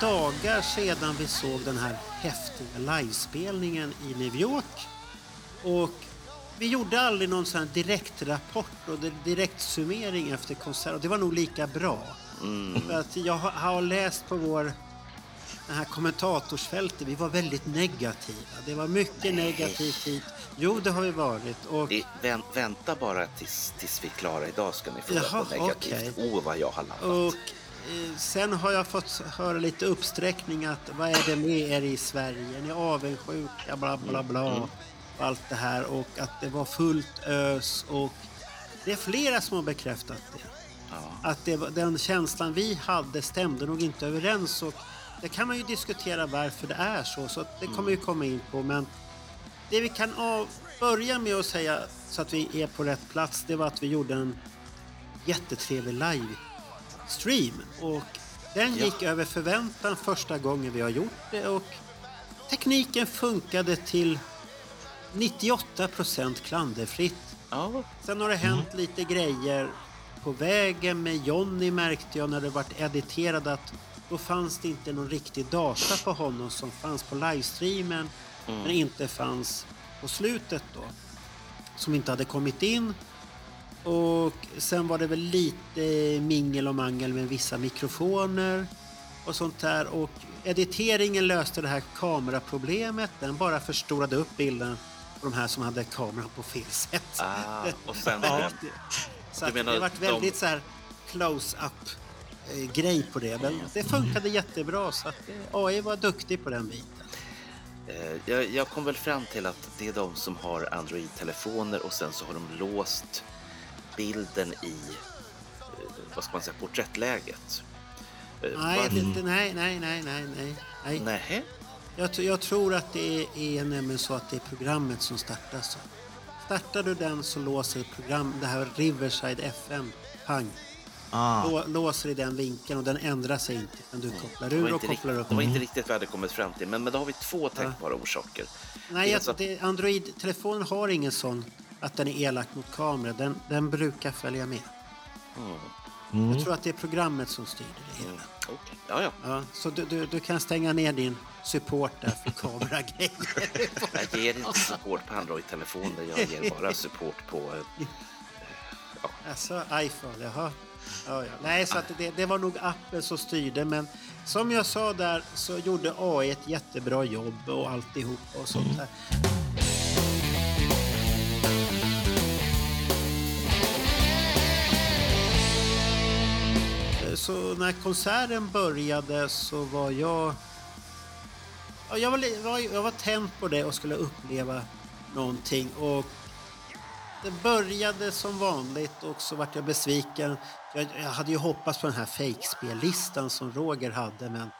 Dagar sedan vi såg den här häftiga livespelningen i New York. Och vi gjorde aldrig någon sån direktrapport och direktsummering efter konsert och det var nog lika bra. För att jag har, läst på vår det här kommentatorsfältet, vi var väldigt negativa. Det var mycket negativt hit. Jo, det har vi varit. Och Det, vänt, vänta bara tills, tills vi är klara. Idag ska ni få Jaha, Jaha, negativt. okej. Oh, vad jag har laddat. Och sen har jag fått höra lite uppsträckning att vad är det med er i Sverige? Är ni avundsjuka? Bla bla bla. Mm, Och allt det här och att det var fullt ös och det är flera som har bekräftat det. Ja. Att det, den känslan vi hade stämde nog inte överens och det kan man ju diskutera varför det är så, så det kommer vi komma in på. Men det vi kan av, börja med att säga så att vi är på rätt plats, det var att vi gjorde en jättetrevlig livestream. Och den Ja. gick över förväntan första gången vi har gjort det och tekniken funkade till 98 procent klanderfritt. Ja, Sen har det hänt lite grejer på vägen med Jonny märkte jag när det vart editerat att då fanns det inte någon riktig data på honom som fanns på livestreamen men inte fanns på slutet då. Som inte hade kommit in. Och sen var det väl lite mingel och mangel med vissa mikrofoner och sånt där. Och editeringen löste det här kameraproblemet. Den bara förstorade upp bilden på de här som hade kameran på fel sätt. Ah, och sen- Ja, det- så att det varit de- väldigt så här close-up eh, grej på det. Men det funkade jättebra så att AI var duktig på den biten. eh, jag, jag kom väl fram till att det är de som har Android-telefoner och sen så har de låst bilden i, eh, vad ska man säga, porträttläget. Eh, Nej, det, det, nej, nej, nej, nej, nej. nej. Nähä? Jag, jag tror att det är, är nämligen så att det är programmet som startar så. Startar du den så låser program, det här Riverside FM, pang. Ah, Lå, låser i den vinkeln och den ändrar sig inte. Men du kopplar Det var, ur och inte kopplar upp. det var inte riktigt vad jag hade kommit fram till, men, men då har vi två tänkbara orsaker. Nej, jag, att- Android-telefonen har ingen sån att den är elak mot kamera. Den, den brukar följa med. Mm, Jag tror att det är programmet som styr det hela. mm, okej. Ja, ja. Ja, så du, du, du kan stänga ner din support där för kameragrejer. Jag ger inte support på Android-telefoner, jag ger bara support på... eh, Alltså, iPhone, jaha. Ja, ja. Nej, så det, det var nog appen som styrde, men som jag sa där så gjorde AI ett jättebra jobb och alltihop och sånt där. Så när konserten började så var jag... Ja, jag, var, var, jag var tänd på det och skulle uppleva någonting. Och det började som vanligt och så vart jag besviken. Jag, jag hade ju hoppats på den här fejkspellistan som Roger hade men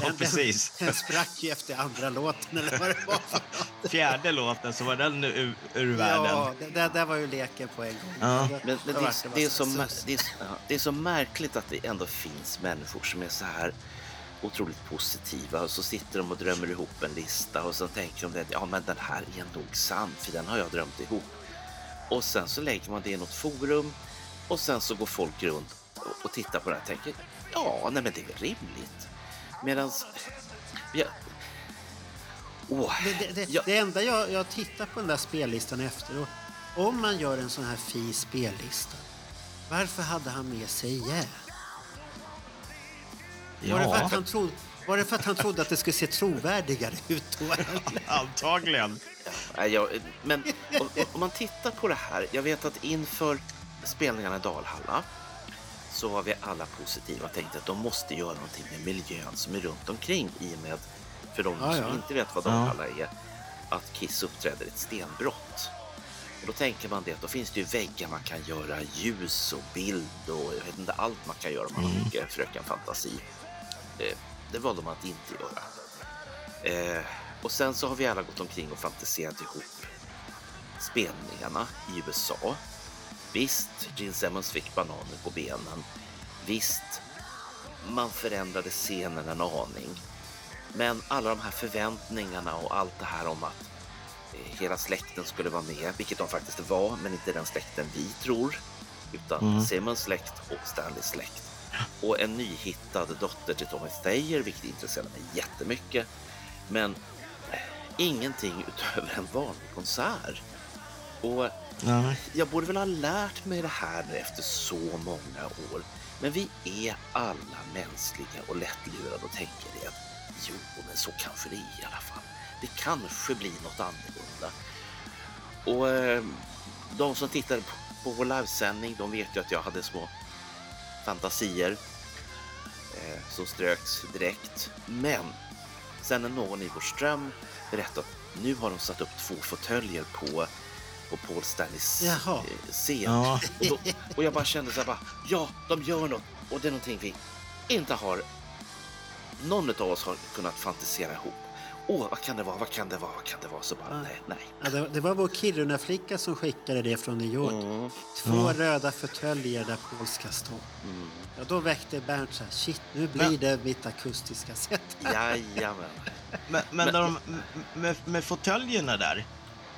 den, precis. Den, den sprack ju efter andra låten eller vad det var fjärde låten så var den ur, ur världen. Ja, det, det där var ju leken på en gång. Ja. Det- Men, men då det, vart det, är så, så- mär- det, är, så- ja, det är så märkligt att det ändå finns människor som är så här otroligt positiva och så sitter de och drömmer ihop en lista och så tänker de att ja men den här är nog sann för den har jag drömt ihop. Och sen så lägger man det i något forum och sen så går folk runt och, och tittar på det här och tänker ja, nej men det är väl rimligt. Medan ja, Åh, Det, det, det, ja, det enda jag, jag tittar på den där spellistan efter och om man gör en sån här fin spellista, varför hade han med sig järn? Var, det för att han trodde, var det för att han trodde att det skulle se trovärdigare ut då? Antagligen. Nej, jag, men om, om man tittar på det här. Jag vet att inför spelningarna i Dalhalla så var vi alla positiva och tänkte att de måste göra någonting med miljön som är runt omkring i och med, för de Ja, som ja. inte vet vad Dalhalla är, att Kiss uppträder ett stenbrott. Och då tänker man det att då finns det ju väggar man kan göra ljus och bild och jag vet inte allt man kan göra om man har mycket fröken fantasi. Eh, det valde man att inte göra. Eh, och sen så har vi alla gått omkring och fantiserat ihop spelningarna i USA. Visst, Gene Simmons fick bananer på benen. Visst, man förändrade scenen en aning. Men alla de här förväntningarna och allt det här om att eh, hela släkten skulle vara med, vilket de faktiskt var, men inte den släkten vi tror. Utan Simmons släkt och Stanleys släkt. Och en nyhittad dotter till Tommy Thayer, vilket intresserar mig jättemycket. Men eh, ingenting utöver en vanlig konsert. Och Nej. jag borde väl ha lärt mig det här nu efter så många år. Men vi är alla mänskliga och lättlurade och tänker det att jo, men så kanske det är i alla fall. Det kanske blir något annorlunda. Och eh, de som tittade på, på vår livesändning, de vet ju att jag hade små fantasier eh, som ströks direkt. Men sen när någon i vår ström berättade att nu har de satt upp två fåtöljer på, på Paul Stanleys Jaha. eh, scen. Ja. Och, då, och jag bara kände så här, bara, ja, de gör något och det är någonting vi inte har, någon av oss har kunnat fantisera ihop. Åh, vad kan det vara, vad kan det vara, vad kan det vara? Så bara, nej, nej. Ja, det, det var vår Kiruna-flicka som skickade det från New York. Mm. Två röda fåtöljer där Paul ska stå. Ja, då väckte Bernt så här, shit, nu blir Men- det mitt akustiska sätt. Jajamän. Men, men, när de, med, med fåtöljerna där,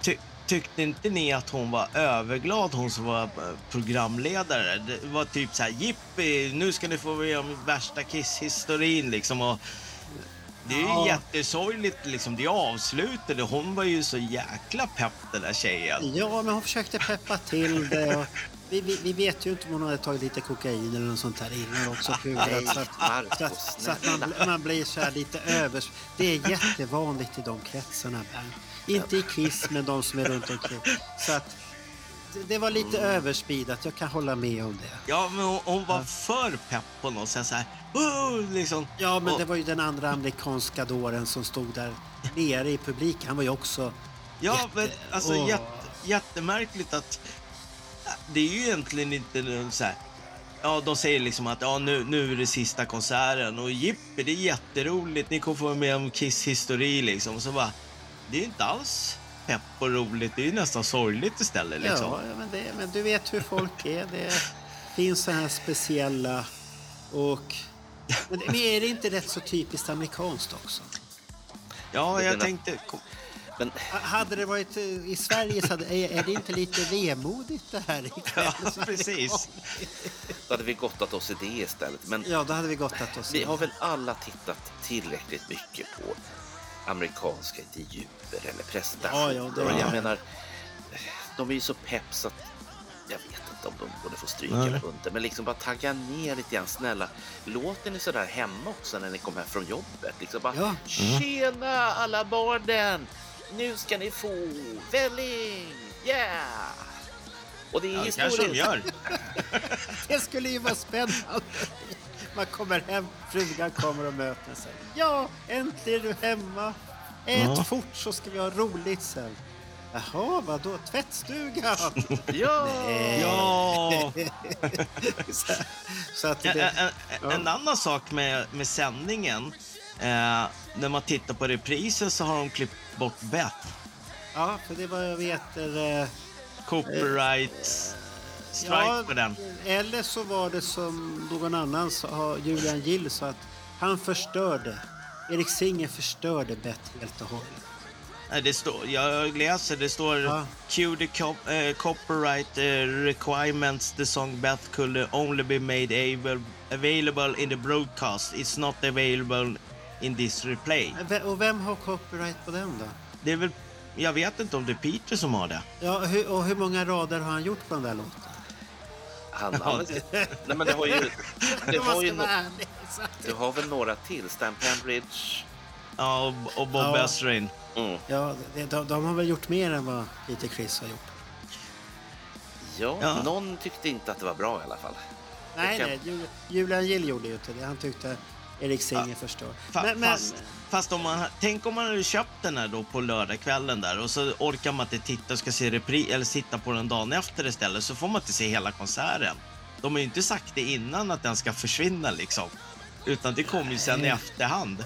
ty, tyckte inte ni att hon var överglad, hon som var eh, programledare? Det var typ så här, jippi, nu ska ni få vara med om värsta Kiss-historin liksom. Och det är ju Ja. jättesorgligt liksom, det avslutade. Hon var ju så jäkla pepp den där tjejen. Ja, men hon försökte peppa till det. Och vi, vi, vi vet ju inte om hon hade tagit lite kokain eller något sånt här innan också. huvudet, så att, så att, så att man, man blir så här lite övers... Det är jättevanligt i de kretsarna, Bernt. Inte i Kiss, men de som är runt omkring. Så att det, var lite överspeedat, jag kan hålla med om det. Ja, men hon, hon var för pepp på något sätt så här, liksom. Ja, men Och- det var ju den andra amerikanska dåren som stod där nere i publiken. Han var ju också... Ja, Jätte- men alltså Åh. jätte, jättemärkligt att det är ju egentligen inte så här. Ja, de säger liksom att ja, nu, nu är det sista konserten och jippi, det är jätteroligt. Ni kommer få med om Kiss histori liksom. Och så bara, det är inte alls pepp och roligt. Det är ju nästan sorgligt istället liksom. Ja, men, det, men du vet hur folk är. Det finns så här speciella och... Men men är det inte rätt så typiskt amerikanskt också? Ja, jag tänkte... kom- Men Ha- Hade det varit eh, i Sverige så hade, är, är det inte lite vemodigt det här ikväll? Ja, precis. då hade vi gottat oss i det istället. Men Ja, då hade vi gottat oss. vi har väl alla tittat tillräckligt mycket på amerikanska intervjuer eller presentationer. Ja, ja, jag menar, de är ju så pepp så att jag vet inte om de borde få stryk Nej. eller inte. Men liksom bara tagga ner lite grann, snälla. Låter ni sådär hemma också när ni kommer hem från jobbet? Liksom bara, Ja. tjena alla barnen! Nu ska ni få välling! Yeah! Och det är Ja, det historiskt. kanske de gör. Det skulle ju vara spännande. Man kommer hem, frugan kommer och möter sig. Ja, äntligen är du hemma. Ät Ja. fort så ska vi ha roligt sen. Jaha, vadå? Tvättstugan? Ja! Ja! så, så att Ja, det, en, en, en annan sak med, med sändningen. Eh, när man tittar på reprisen så har de klippt bort Beth. ja, för det var jag vet är, eh, Copyright strike ja, på den. Eller så var det som någon annan sa, Julian Gill sa att Han förstörde. Erik Singer förstörde Beth helt och hållet. Det står, jag läser, det står Ja. Cue the cop, eh, copyright eh, requirements the song Beth could only be made able, available in the broadcast. It's not available in this replay. Och vem har copyright på den då? Det är väl, jag vet inte om det är Peter som har det. Ja, hur, och hur många rader har han gjort på den där låten? Han, Ja, han, nej men det har ju... Det har ju no, du har väl några till? Stan Pembridge? Ja, och, och Bob Ja. Ezrin. Mm. Ja, det- de, de har väl gjort mer än vad Peter Criss har gjort. Ja, Ja. någon tyckte inte att det var bra i alla fall. Nej, kan- nej, Jul- Julian Gill gjorde ju inte det. Han tyckte Erik Singer förstör. Fa- Men, men, fast, fast om man, tänk om man hade köpt den här då på lördagskvällen där och så orkar man inte titta och ska se repri eller sitta på den dagen efter istället så får man inte se hela konserten. De har ju inte sagt det innan att den ska försvinna liksom. Utan det kommer ju sen i efterhand.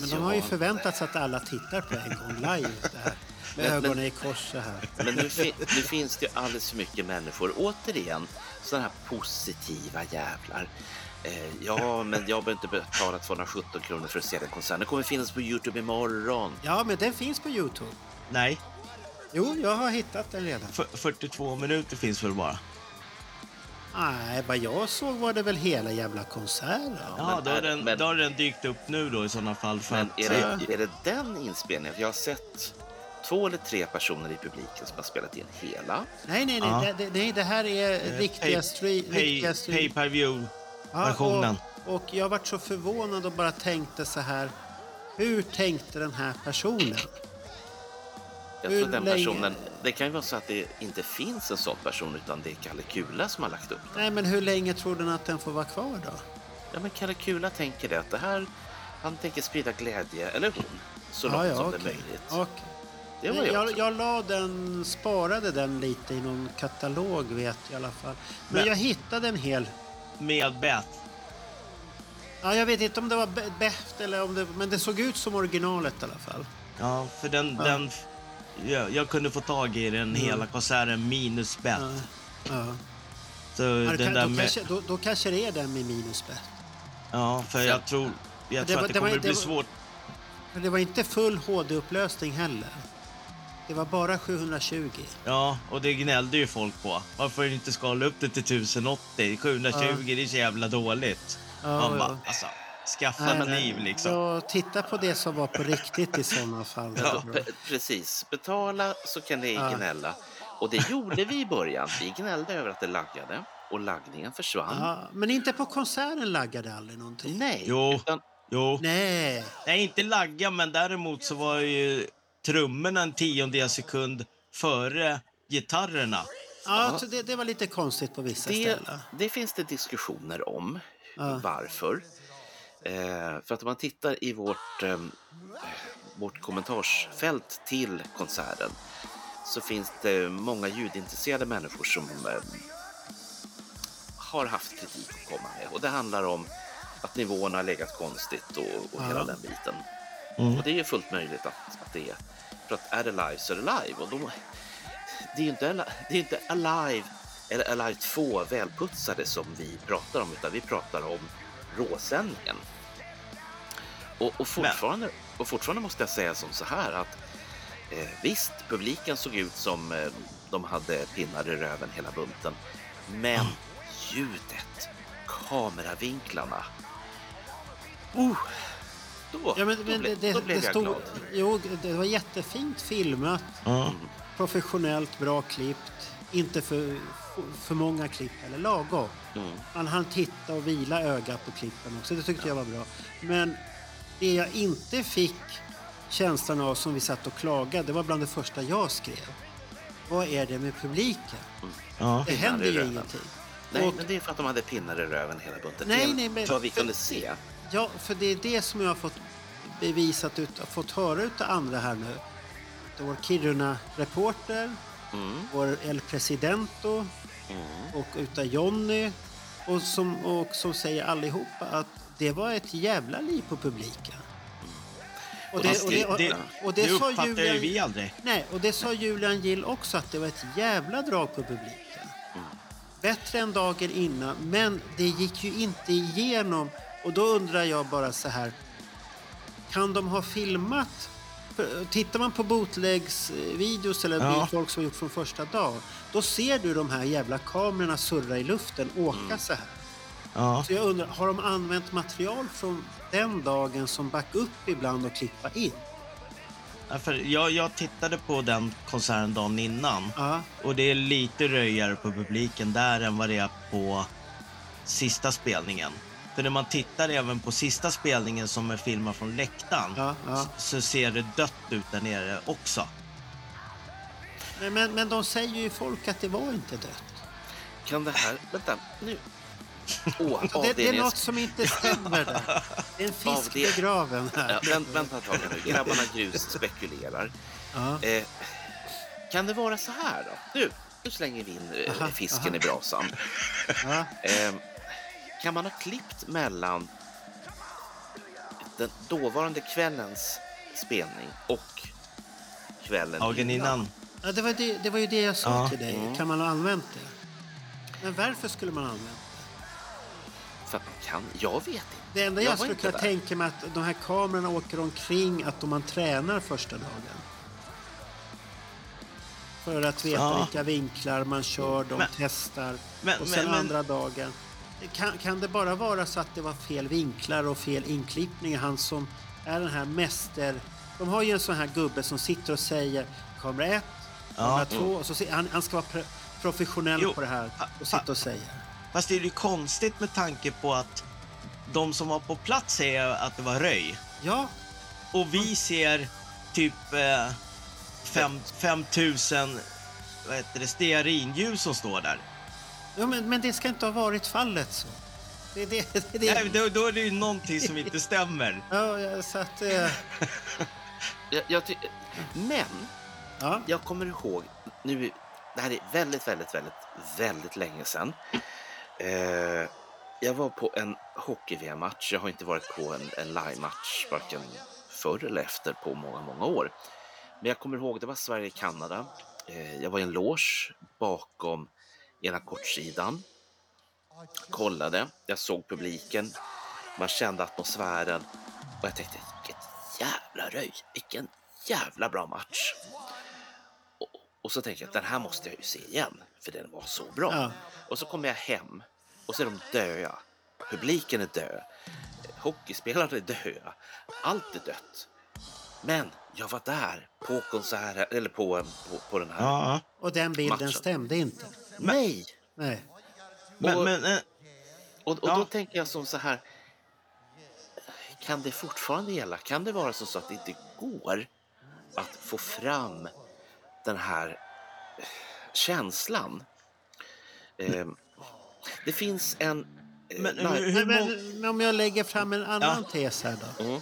men de har ju förväntat sig att alla tittar på en gång live. Det här. Med Men- ögonen i kors så här. Men nu, fi, nu finns det ju alldeles för mycket människor, återigen, sådana här positiva jävlar. Eh, ja, men jag behöver inte betala 217 kronor för att se den konserten. Den kommer finnas på Youtube imorgon. Ja, men den finns på Youtube. Nej, Jo, jag har hittat den redan. för, 42 minuter finns väl bara. Nej, vad jag såg var det väl hela jävla konserten. Ja, men då har, är- den, men- då har den dykt upp nu då i sådana fall. För Men att, är eh, det, är det den inspelningen? För jag har sett två eller tre personer i publiken som har spelat in hela. Nej, nej, nej. Ja. Det, det, det här är eh, riktiga pay- stream... pay, riktiga stream. pay per view Ja, versionen. och, och jag varit så förvånad och bara tänkte så här. Hur tänkte den här personen? Jag Hur den länge- personen, det kan ju vara så att det inte finns en sån person utan det är Kalle Kula som har lagt upp den. Nej, men hur länge tror den att den får vara kvar då? Ja, men Kalle Kula tänker det att det här, han tänker sprida glädje, eller hon, så långt ja, ja, som okej. det är möjligt. Okej. Det var jag, jag, jag la den, sparade den lite i någon katalog vet jag i alla fall. Men, Men- jag hittade en hel. Med Beth. Ja, jag vet inte om det var Be- Beft eller om det, men det såg ut som originalet i alla fall. Ja, för den... Ja. den jag, jag kunde få tag i den hela konserten minus Beth. Ja. Ja. Så Ja, den kan, där då, med, kanske, då, då kanske det är den med minus Beft. Ja, för jag tror, jag Det tror var- att det det var kommer inte- bli det var- svårt. Men det var inte full HD-upplösning heller. Det var bara 720. Ja, och det gnällde ju folk på. Varför inte skala upp det till 1080? 720, det är så jävla dåligt. Ja, Man ja. bara, alltså, skaffa Nej, nej. liv liksom. Ja, titta på det som var på riktigt i sådana fall. Ja, precis. Betala så kan ni Ja. gnälla. Och det gjorde vi i början. Vi gnällde över att det laggade och laggningen försvann. Ja, men inte på konserten laggade aldrig någonting. Nej, Jo. utan Jo, Nej. nej inte lagga, men däremot så var ju trummorna en tiondel sekund före gitarrerna. Ja, det, det var lite konstigt på vissa det, ställen. det finns det diskussioner om. Ja. Varför? Eh, för att om man tittar i vårt, eh, vårt kommentarsfält till konserten så finns det många ljudintresserade människor som eh, har haft kritik att komma med. Och det handlar om att nivåerna har legat konstigt och, och Ja. hela den biten. Mm. Och det är ju fullt möjligt att, att det är. För att är det live så är det live. Och då, det är ju inte, det är inte Alive eller Alive 2 välputsade som vi pratar om, utan vi pratar om råsändningen. Och, och, fortfarande, och fortfarande måste jag säga som så här att eh, visst, publiken såg ut som eh, de hade pinnar i röven hela bunten. Men ljudet, kameravinklarna. Oh, då, Ja, men, då, men ble, det, det, då blev det jag stod, glad. Jo, det var jättefint filmat. Ja. Professionellt, bra klippt. Inte för, för många klipp, eller lagom. Mm. Man hann titta och vila ögat på klippen också. Det tyckte jag var bra. Men det jag inte fick känslan av som vi satt och klagade, det var bland det första jag skrev. Vad är det med publiken? Ja. Det händer i ju ingenting. Nej, Och- men det är för att de hade pinnar i röven hela bunten. Nej, det nej, men- vad vi för- kunde se. Ja, för det är det som jag har fått bevisat, ut, fått höra av andra här nu. Var Kiruna-reporter, Mm, vår El Presidento mm. och utav Jonny och som, och som säger allihopa att det var ett jävla liv på publiken. Och det, och det, och, det, och det ju Julian, vi aldrig. nej, och det sa Julian Gill också att det var ett jävla drag på publiken. Bättre än dagen innan, men det gick ju inte igenom Och då undrar jag bara så här. Kan de ha filmat? För, Tittar man på bootlegs-videos eller Ja. folk som gjort från första dagen. Då ser du de här jävla kamerorna surra i luften, åka så här. Ja. Så jag undrar, har de använt material från den dagen som backup ibland och klippa in? Ja, För jag, jag tittade på den konserten dagen innan Ja, och det är lite röjare på publiken där än vad det är på sista spelningen. För när man tittar även på sista spelningen som är filmad från läktaren ja, ja. så ser det dött ut där nere också. Men, men, men de säger ju folk att det var inte dött. Kan det här... Vänta, nu. Åh, Det, det är något som inte stämmer där. Det är en fisk Avdel- begraven här. Ja, vänt, vänta ett tag nu. Grabbarna Grus spekulerar. Ja. Eh, kan det vara så här då? Nu, nu slänger vi in eh, Aha, fisken aha. i brasan. Ja. Eh, kan man ha klippt mellan den dåvarande kvällens spelning och kvällen Dagen innan. Ja, det, var det, det var ju det jag sa Ja. till dig. Mm. Kan man ha använt det? Men varför skulle man ha använt det? För att man kan. Jag vet inte. Det enda Jag jag, skulle kunna där. tänka mig att de här kamerorna åker omkring att om man tränar första dagen. För att veta Ja. vilka vinklar man kör, de Men- testar. men- och sen men- andra dagen. Kan, kan det bara vara så att det var fel vinklar och fel inklippning? Han som är den här mäster... De har ju en sån här gubbe som sitter och säger kamera ett, kamera Ja. två. Och så, han, han ska vara pre- professionell Jo. på det här och sitta och säga. Fast det är ju konstigt med tanke på att de som var på plats säger att det var röj. Ja, Och vi ser typ eh, fem, 5000 vad heter det, stearinljus som står där. Ja men, men det ska inte ha varit fallet så. Det, det, det, det, Nej, då, då är det ju någonting som inte stämmer. Ja, ja, så att... Eh, Jag, jag ty- men ja. jag kommer ihåg, nu, det här är väldigt, väldigt, väldigt, väldigt länge sedan. Eh, jag var på en hockey-VM-match. Jag har inte varit på en, en live-match varken förr eller efter på många, många år. Men jag kommer ihåg, det var Sverige-Kanada. Eh, jag var i en loge bakom ena kortsidan. Kollade, jag såg publiken, man kände atmosfären och jag tänkte vilket jävla röj, vilken jävla bra match. Och, och så tänker jag den här måste jag ju se igen för den var så bra. Ja. Och så kommer jag hem och så är de döda. Publiken är död. Hockeyspelarna är döda. Allt är dött. Men jag var där på konserten, eller på, på, på den här. Ja. Och den bilden Matchen. stämde inte. Nej! Nej. Men, Och- men, eh, Och, och Ja. då tänker jag som så här. Kan det fortfarande gälla? Kan det vara så, att det inte går att få fram den här eh, känslan? Eh, det finns en... eh, Men live- hur- hur Men, må- men om jag lägger fram en annan Ja. tes här då. Mm.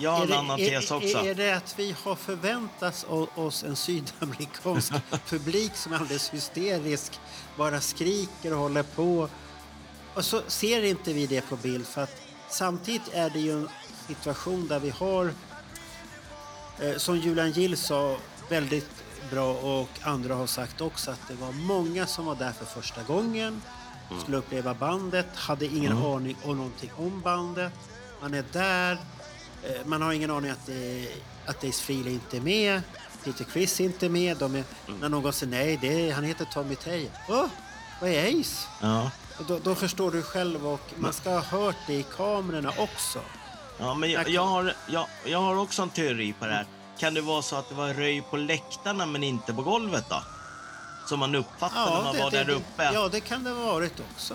Jag har en det- annan är, tes också. Är, det att vi har förväntat oss en sydamerikansk publik som är alldeles hysterisk, bara skriker och håller på. Och så ser inte vi det på bild för att samtidigt är det ju en situation där vi har, eh, som Julian Gill sa, väldigt bra och andra har sagt också att det var många som var där för första gången, skulle uppleva bandet, hade ingen aning om någonting om bandet. Man är där, man har ingen aning att, det, att Ace Frehley inte är med, Peter Criss är inte med. De är, När någon säger nej, det är, han heter Tommy Tejer. Åh, vad är Ace? Ja. Då, då förstår du själv och man ska ha hört det i kamerorna också. Ja, men jag, jag, har, jag, jag har också en teori på det här. Kan det vara så att det var röj på läktarna men inte på golvet då? Som man uppfattade när man var där uppe. ja, det kan det ha varit också.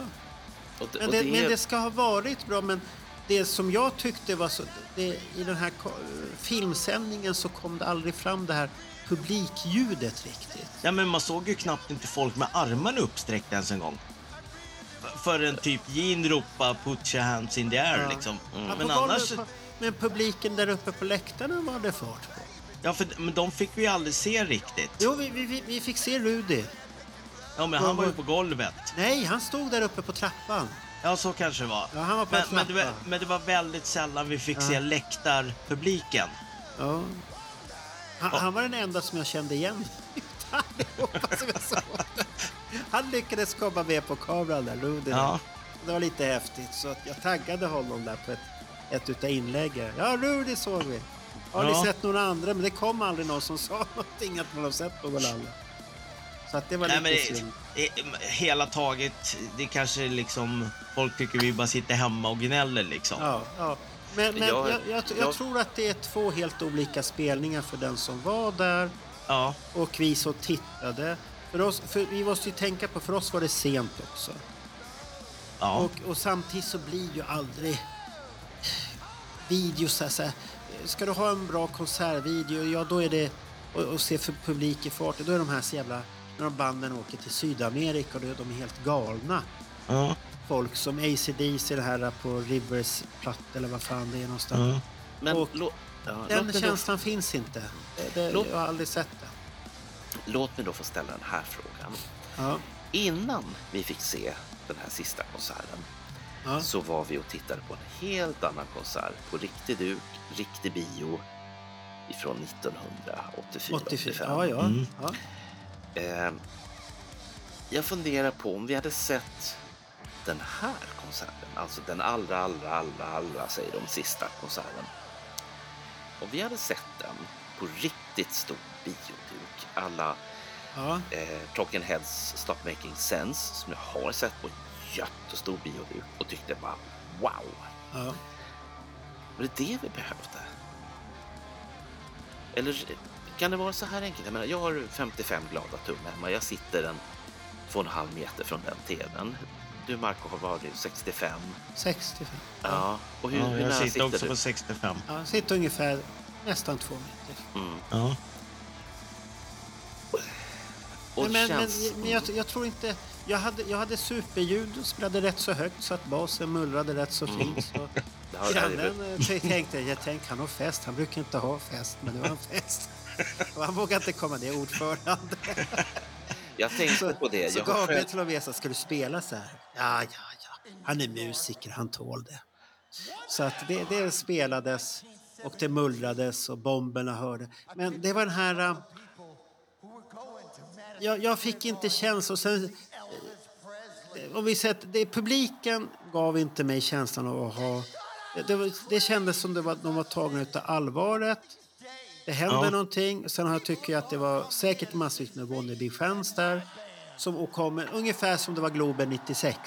Och det, Men och det, det men det ska ha varit bra. Men det som jag tyckte var så... Det, I den här filmsändningen så kom det aldrig fram det här publikljudet riktigt. Ja, men man såg ju knappt inte folk med armarna uppsträckta ens en gång. Förrän typ Gene ropade “Put your hands in the air” Ja. liksom. Ja, Men annars... men publiken där uppe på läktarna var det fart på. Ja, för men de fick vi aldrig se riktigt. Jo, vi, vi, vi- fick se Rudy. Ja, men han var ju på golvet. Nej, han stod där uppe på trappan. Ja, så kanske det var. Ja, han var på men, en men, det var men det var väldigt sällan vi fick se läktarpubliken. Ja. Han, han var den enda som jag kände igen. Allihopa som jag såg. Han lyckades komma med på kameran där, Rudy. Ja. Det var lite häftigt så att jag taggade honom där på ett, ett utav inläggen. Ja, Rudy såg vi. Har Ja. ni sett några andra? Men det kom aldrig någon som sa någonting att man har sett någon annan. Så att det var Nej, lite men synd. hela taget, det kanske liksom... Folk tycker vi bara sitter hemma och gnäller liksom. Ja, ja. Men, men Jag- jag, jag, jag, jag- tror att det är två helt olika spelningar för den som var där Ja. och vi som tittade. För oss, för vi måste ju tänka på, för oss var det sent också. ja. Och, och samtidigt så blir ju aldrig videos så här, så här. Ska du ha en bra konsertvideo, ja då är det och, och se för publik i farten, då är de här så jävla när de banden åker till Sydamerika och då är de helt galna. ja. Folk som ACDC det här på Rivers platt eller vad fan det är någonstans. ja. Men Och lå, ja, låt, Den mig då, känslan finns inte. Det, det, Låt- jag har aldrig sett det. låt mig då få ställa den här frågan. Ja, Innan vi fick se den här sista konserten ja. så var vi och tittade på en helt annan konsert på riktig duk, riktig bio ifrån 1984 84. 85. Ja, ja. Mm. ja. Eh, jag funderar på om vi hade sett den här konserten, alltså den allra, allra, allra, allra, säger de, sista konserten. Om vi hade sett den på riktigt stor bioduk, alla ja. eh, Talking Heads Stop Making Sense som jag har sett på jättestor bioduk och tyckte bara wow, ja. var det det vi behövde? Eller kan det vara så här enkelt? Jag, menar, jag har 55 glada tummar hemma. Jag sitter en två och en halv meter från den tvn. Du Marco har varit 65. 65. Ja. Och hur, ja hur jag nära sitter sitter också du? på 65. Ja, jag sitter ungefär nästan två meter. Mm. Ja. Och men men, känns... men jag, jag tror inte... Jag hade, jag hade superljud och spelade rätt så högt så att basen mullrade rätt så fint. Så grannen eh, tänkte, jag tänkte han har fest. Han brukar inte ha fest, men det var en fest. Han vågade inte komma, är ordförande. Jag tänkte Så, på det. så Jag har Gabriel själv... till och med sa, ska du spela så här? Ja, ja, ja. Han är musiker, han tål det. Så att det, det spelades och det mullrades och bomberna hörde. Men det var den här... äh, Jag, jag fick inte känslan. Sen, eh, om vi säger att det, publiken gav inte mig känslan av att ha... Det, det, kändes som det var, de var tagna utav allvaret. Det hände Ja. någonting. Sen har jag tycker jag att det var säkert massvis med Wannebe-fans där. Som kom, ungefär som det var Globen 96.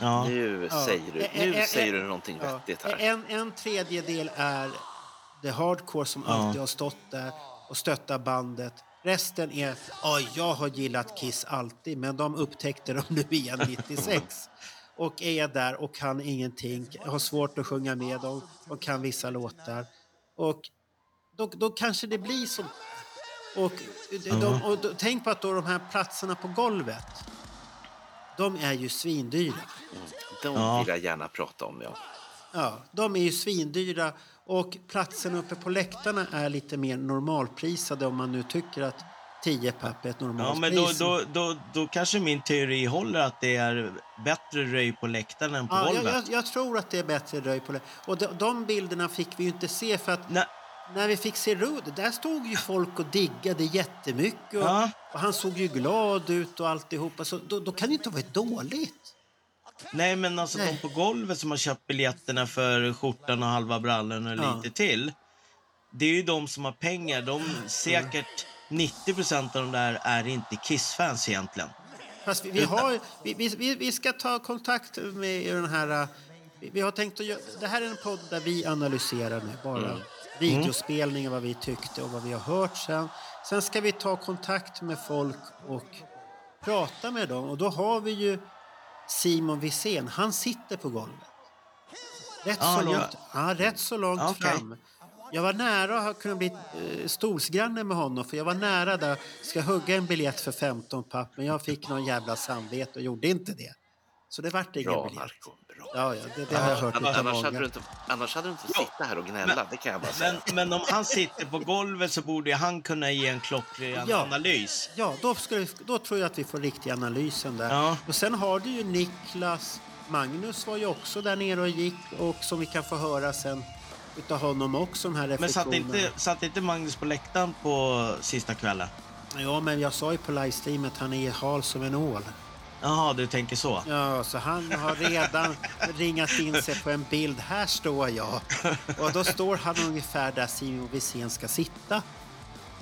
Ja. Nu säger du, nu eh, säger du någonting Ja. vettigt här. En, en tredjedel är the hardcore som Ja. alltid har stått där och stöttat bandet. Resten är, ja, jag har gillat Kiss alltid, men de upptäckte dem nu igen 96. Och är där och kan ingenting, har svårt att sjunga med dem och kan vissa låtar. Och då, då kanske det blir så. Och, de, de, och då, tänk på att då de här platserna på golvet, de är ju svindyra. De Ja. vill jag gärna prata om, ja. Ja, de är ju svindyra och platserna uppe på läktarna är lite mer normalprisade om man nu tycker att 10 papp är ett Ja, normalt men då, pris. då, då, då kanske min teori håller att det är bättre röj på läktaren än på ja, jag, golvet. jag, jag tror att det är bättre röj på det. Och de, de bilderna fick vi ju inte se för att Nej, när vi fick se Rude, där stod ju folk och diggade jättemycket och, Ja. och han såg ju glad ut och alltihopa. Så då, då kan det inte ha varit dåligt. nej, men alltså Nej. de på golvet som har köpt biljetterna för skjortan och halva brallan och Ja. lite till. Det är ju de som har pengar. De säkert 90 procent av de där är inte Kiss-fans egentligen. Fast vi, vi, har, vi, vi, vi- ska ta kontakt med den här... Vi, vi har tänkt att göra, det här är en podd där vi analyserar nu bara videospelningar, vad vi tyckte och vad vi har hört sen. Sen ska vi ta kontakt med folk och prata med dem. Och då har vi ju Simon Wirsén. Han sitter på golvet. Rätt, så, långt, ja, rätt så långt okej. fram. Jag var nära att ha kunnat bli eh, stolsgranne med honom för jag var nära där. Ska hugga en biljett för 15 papp men jag fick någon jävla samvete och gjorde inte det. Så det vart ingen Bra, biljett. Marco. Bra. Ja, ja, det, det har jag hört Annars, annars, hade många. du inte, annars hade du inte Ja. sitta här och gnälla, det kan jag bara säga. Men, men om han sitter på golvet så borde han kunna ge en klockren Ja. analys. Ja, då, skulle, då tror jag att vi får riktig analysen där. Ja. Och sen har du ju Niklas, Magnus var ju också där nere och gick och som vi kan få höra sen utav honom också, de här Men satt inte, satt inte Magnus på läktaren på sista kvällen? Ja, men jag sa ju på livestreamet att han är hal som en ål. Jaha, du tänker så. Ja, så han har redan ringat in sig på en bild. Här står jag. Och då står han ungefär där Simon Wirsén ska sitta.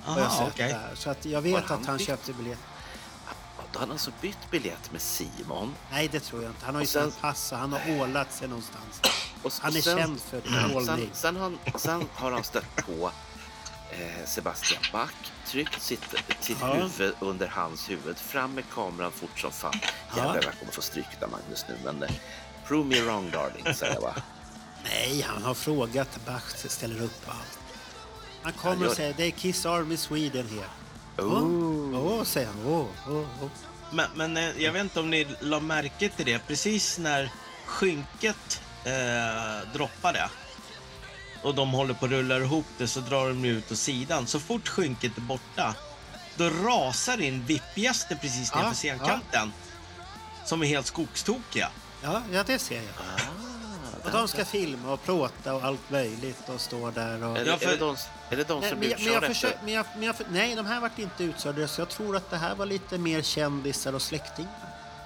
okej. där. Så att jag vet Har att han han köpte biljett. Då har han alltså bytt biljett med Simon. Nej, det tror jag inte. Han har ju Och sen- sina pass och han har ålat sig någonstans. Och, Han är och sen, känd för Sen, ålning. sen, han, sen har han stött på Sebastian Bach, tryckt sitt, sitt Ja. huvud under hans huvud, fram med kameran fort som fan. Ja. Jävlar, jag kommer få stryk där Magnus nu, men eh, prove me wrong darling, säger jag bara. Nej, han har frågat. Bach ställer upp allt. Han Han kommer gör- och säger det är Kiss Army Sweden här. Åh, Oh. oh, säger han. Åh, åh, åh. Men, men eh, jag vet inte om ni la märke till det. Precis när skynket eh, droppade och de håller på att rulla ihop det så drar de ut åt sidan. Så fort skynket är borta, då rasar in VIP-gäster precis Ja, nedanför scenkanten. Som är helt skogstokiga. Ja, ja, det ser jag. Ah, Och de ska filma och plåta och allt möjligt och stå där och... är, Ja, det, för- är, det de, är det de Nej, som men, blir jag, men, jag utkörda efter? men, jag, men jag, nej, de här vart inte utkörda. Så jag tror att det här var lite mer kändisar och släktingar.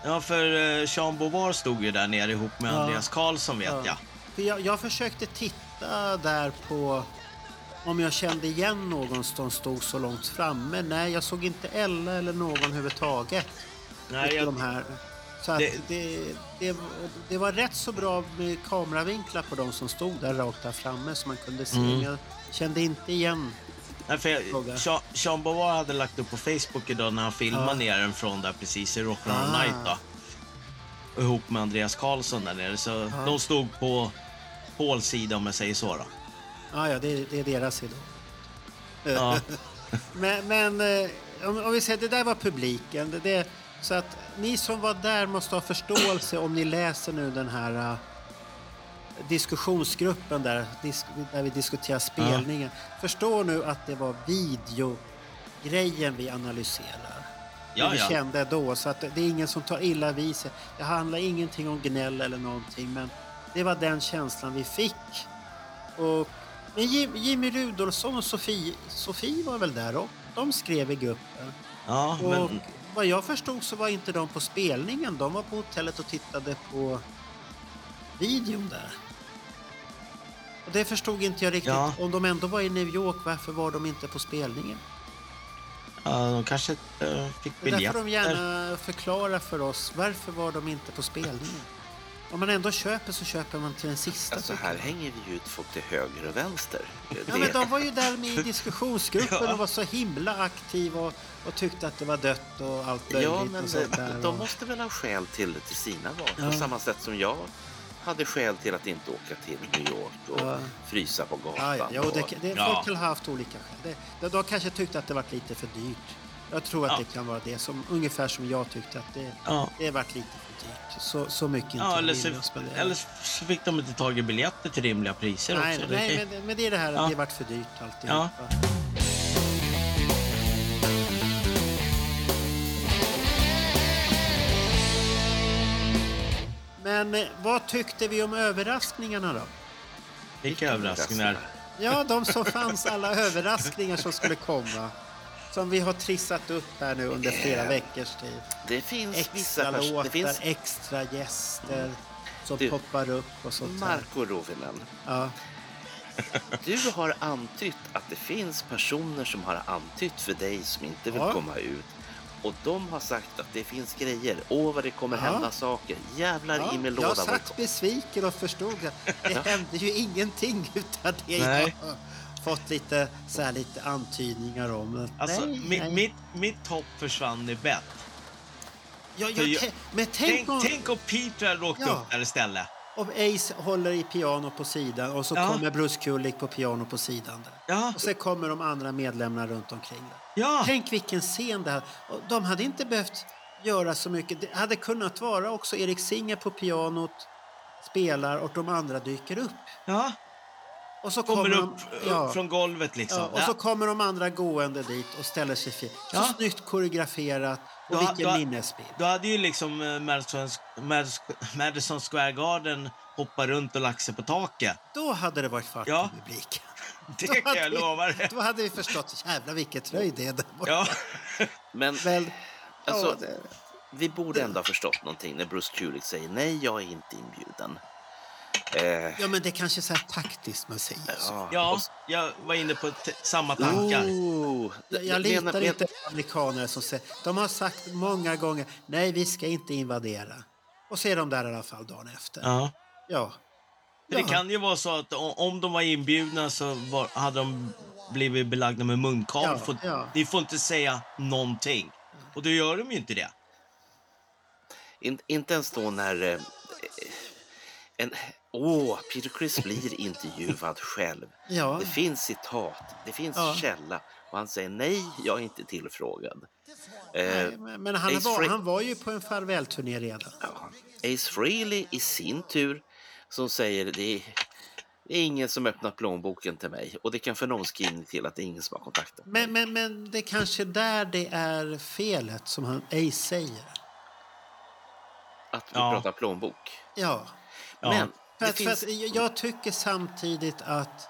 Ja, för eh, Sean Beauvoir stod ju där nere ihop med Ja. Andreas Karlsson vet Ja. jag. För jag, jag försökte titta där på om jag kände igen någon som stod så långt framme. Nej, jag såg inte Ella eller någon överhuvudtaget. Nej, jag, de här. Så det, Det- det, det, var rätt så bra med kameravinklar på de som stod där rakt där framme så man kunde se. Mm. Jag kände inte igen. nej, för jag. Sean, Sean hade lagt upp på Facebook idag när han filmade Ja. ner den från där precis i Rock Around Ah. Night då. Ihop med Andreas Karlsson där nere. Så Ja. de stod på Pauls sida om jag säger så då. Ja, ja, det, det är deras idol. Ja. Men, men eh, om, om vi säger det där var publiken. Det, det, så att ni som var där måste ha förståelse om ni läser nu den här eh, diskussionsgruppen där, disk, där vi diskuterar spelningen. Förstå nu att det var videogrejen vi analyserar. Ja, det vi ja. kände då. Så att det är ingen som tar illa vid sig. Det handlar ingenting om gnäll eller någonting. Men det var den känslan vi fick. Och, men Jim, Jimmy Rudolfsson och Sofie, Sofie var väl där och de skrev i gruppen. Ja, Och men, vad jag förstod så var inte de på spelningen. De var på hotellet och tittade på videon där. Och det förstod inte jag riktigt. Ja. Om de ändå var i New York, varför var de inte på spelningen? ja, de kanske äh, fick Det där biljetter. får de gärna förklara för oss. Varför var de inte på spelningen? Om man ändå köper så köper man till den sista. Alltså här hänger vi ju ut folk till höger och vänster. Ja, Det- men de var ju där med i diskussionsgruppen Ja. och var så himla aktiva och, och tyckte att det var dött och allt möjligt. Ja, men och sånt de, där. de och- måste väl ha skäl till det till sina val. Ja. På samma sätt som jag hade skäl till att inte åka till New York och Ja. frysa på gatan. Ja, ja, jo, det, och, det, Ja. Folk har haft olika skäl. De, de kanske tyckte att det var lite för dyrt. Jag tror att Ja. det kan vara det. Som, ungefär som jag tyckte att det, Ja. det varit lite dyrt. Så, så mycket inte Ja, eller så, eller så fick de inte tag i biljetter till rimliga priser Nej, också. nej Det- men, men det är det här att Ja. det varit för dyrt alltihop. Ja. Men eh, vad tyckte vi om överraskningarna då? Vilka överraskningar. Ja, de som fanns, alla överraskningar som skulle komma. Som vi har trissat upp här nu under flera veckors tid. Det finns vissa Extra personer... låtar, Det finns extra gäster som Du, poppar upp och sånt. Marco Rovinen. Ja. Du har antytt att det finns personer som har antytt för dig som inte vill Ja. komma ut. Och de har sagt att det finns grejer. Åh, vad det kommer Ja. hända saker. Jävlar Ja, i min jag låda. det satt besviken och förstod att det hände ju ingenting utan det Nej. jag fått lite, så här, lite antydningar om. Alltså, nej, mi- nej. Mitt, mitt hopp försvann i bett. Ja, ja, jag- men tänk, Tänk, om, tänk om Peter hade åkt Ja. upp där istället. om Ace håller i piano på sidan och så Ja. kommer Bruce Kulick på piano på sidan. Där. Ja, Och sen kommer de andra medlemmarna runt omkring. Där. ja. Tänk vilken scen det här. De hade inte behövt göra så mycket. Det hade kunnat vara också Erik Singer på pianot, spelar och de andra dyker upp. ja. Och så Kommer kommer, upp, de, ja, upp från golvet liksom. ja, och så kommer de andra gående dit och ställer sig fint. Så Ja. snyggt koreograferat och Då- vilken då- minnesbild. Då hade ju liksom eh, Madison, Madison, Square Garden hoppat runt och lagt sig på taket. Då hade det varit fart Ja. i publiken. Det Då kan hade jag vi- lova dig. Då hade vi förstått, jävlar vilket röj det är där borta. Ja. Men Väl, alltså, ja, vi borde ändå ha förstått någonting när Bruce Kulick säger nej, jag är inte inbjuden. Eh, Ja, men det är kanske är så här taktiskt man säger så. ja, jag var inne på samma tankar. Oh, Jag, litar men- inte på amerikaner som säger... De har sagt många gånger nej, vi ska inte invadera. Och så är de där i alla fall dagen efter. Ja. Ja. Det kan ju vara så att om de var inbjudna så var, hade de blivit belagda med munkavle. Ja, Får- ja. De får inte säga någonting. Och då gör de ju inte det. In, inte ens då när... Eh, en, åh, Peter Criss blir intervjuad själv. Ja. Det finns citat, det finns Ja. källa och han säger nej, jag är inte tillfrågad. Eh, Nej, men men han, Ace var, han var ju på en farvälturné redan. ja. Ace Frehley i sin tur som säger det är, det är ingen som öppnat plånboken till mig och det kan få någon skrivning till att det är ingen som har kontaktat mig. Men, men, men det är kanske där det är felet som han Ace säger. Att vi Ja. pratar plånbok. Ja. Men För att, för finns... att jag tycker samtidigt att...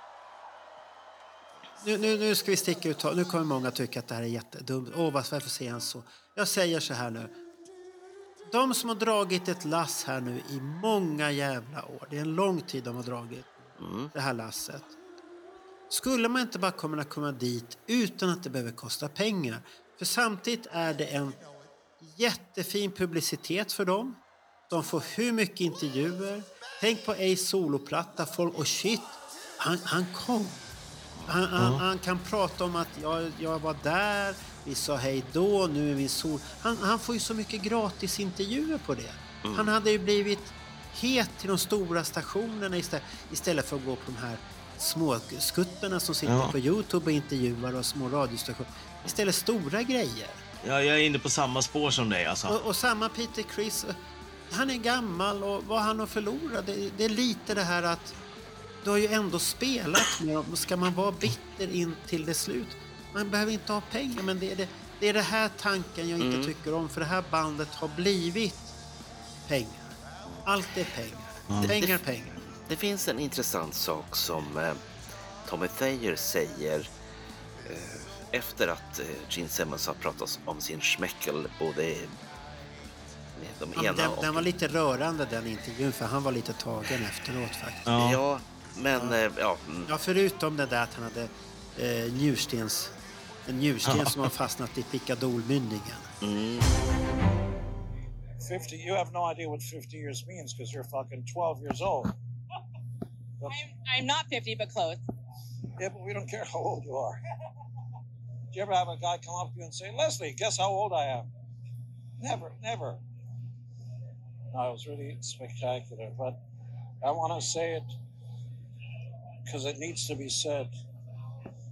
Nu, nu, nu ska vi sticka ut. Nu kommer många tycka att det här är jättedumt. Åh, vad- varför säger han så? Jag säger så här nu. De som har dragit ett lass här nu i många jävla år. Det är en lång tid de har dragit Mm. det här lasset. Skulle man inte bara kunna komma dit utan att det behöver kosta pengar? För samtidigt är det en jättefin publicitet för dem. De får hur mycket intervjuer. Tänk på Ace soloplatta. Folk, och shit, han, han kom. Han, han, han kan prata om att jag, jag var där, vi sa hej då, nu är vi sol... Han, han får ju så mycket gratis intervjuer på det. Han hade ju blivit het till de stora stationerna istället, istället för att gå på de här små skuttarna som sitter Ja. på Youtube och intervjuar och små radiostationer. Istället stora grejer. Ja, jag är inne på samma spår som dig. Alltså. Och, och samma Peter Chris, han är gammal och vad han har förlorat, det, det är lite det här att du har ju ändå spelat med dem. Ska man vara bitter in till det slut? Man behöver inte ha pengar, men det är det, det, är det här tanken jag inte tycker om. För det här bandet har blivit pengar. Allt är pengar. Pengar, pengar. Det finns en intressant sak som eh, Tommy Thayer säger eh, efter att eh, Gene Simmons har pratat om sin schmeckel både de Ja, ena den, och... den var lite rörande den intervjun, för han var lite tagen efteråt faktiskt. Ja. Ja, men eh, ja, mm, Ja, förutom det där att han hade eh, njurstens, en njursten som har fastnat i pickadolmynningen. mm, 50 you have no idea what 50 years means because you're fucking 12 years old I'm, I'm not 50, but close. yeah but we don't care how old you are did you ever have a guy come up to you and say leslie guess how old i am never never no it was really spectacular but i want to say it because it needs to be said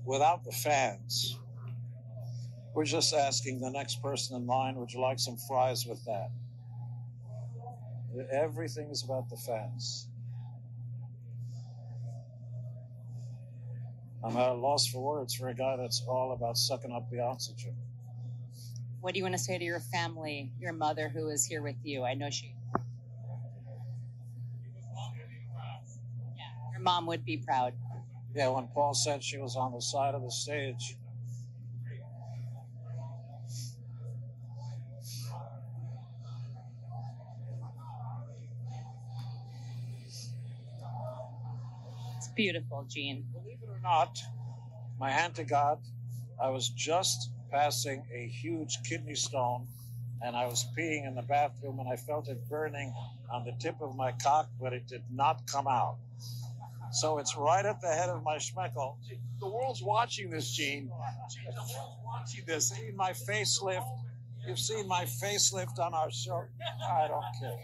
without the fans we're just asking the next person in line would you like some fries with that Everything is about the fans. I'm at a loss for words for a guy that's all about sucking up the oxygen. What do you want to say to your family, your mother who is here with you? I know she. Yeah, your mom would be proud. Yeah, when Paul said she was on the side of the stage. It's beautiful, Gene. Believe it or not, my hand to God, I was just passing a huge kidney stone and I was peeing in the bathroom and I felt it burning on the tip of my cock, but it did not come out. So it's right at the head of my schmeckle. The world's watching this, Gene. The world's watching this. Seen my facelift. You've seen my facelift on our show. I don't care.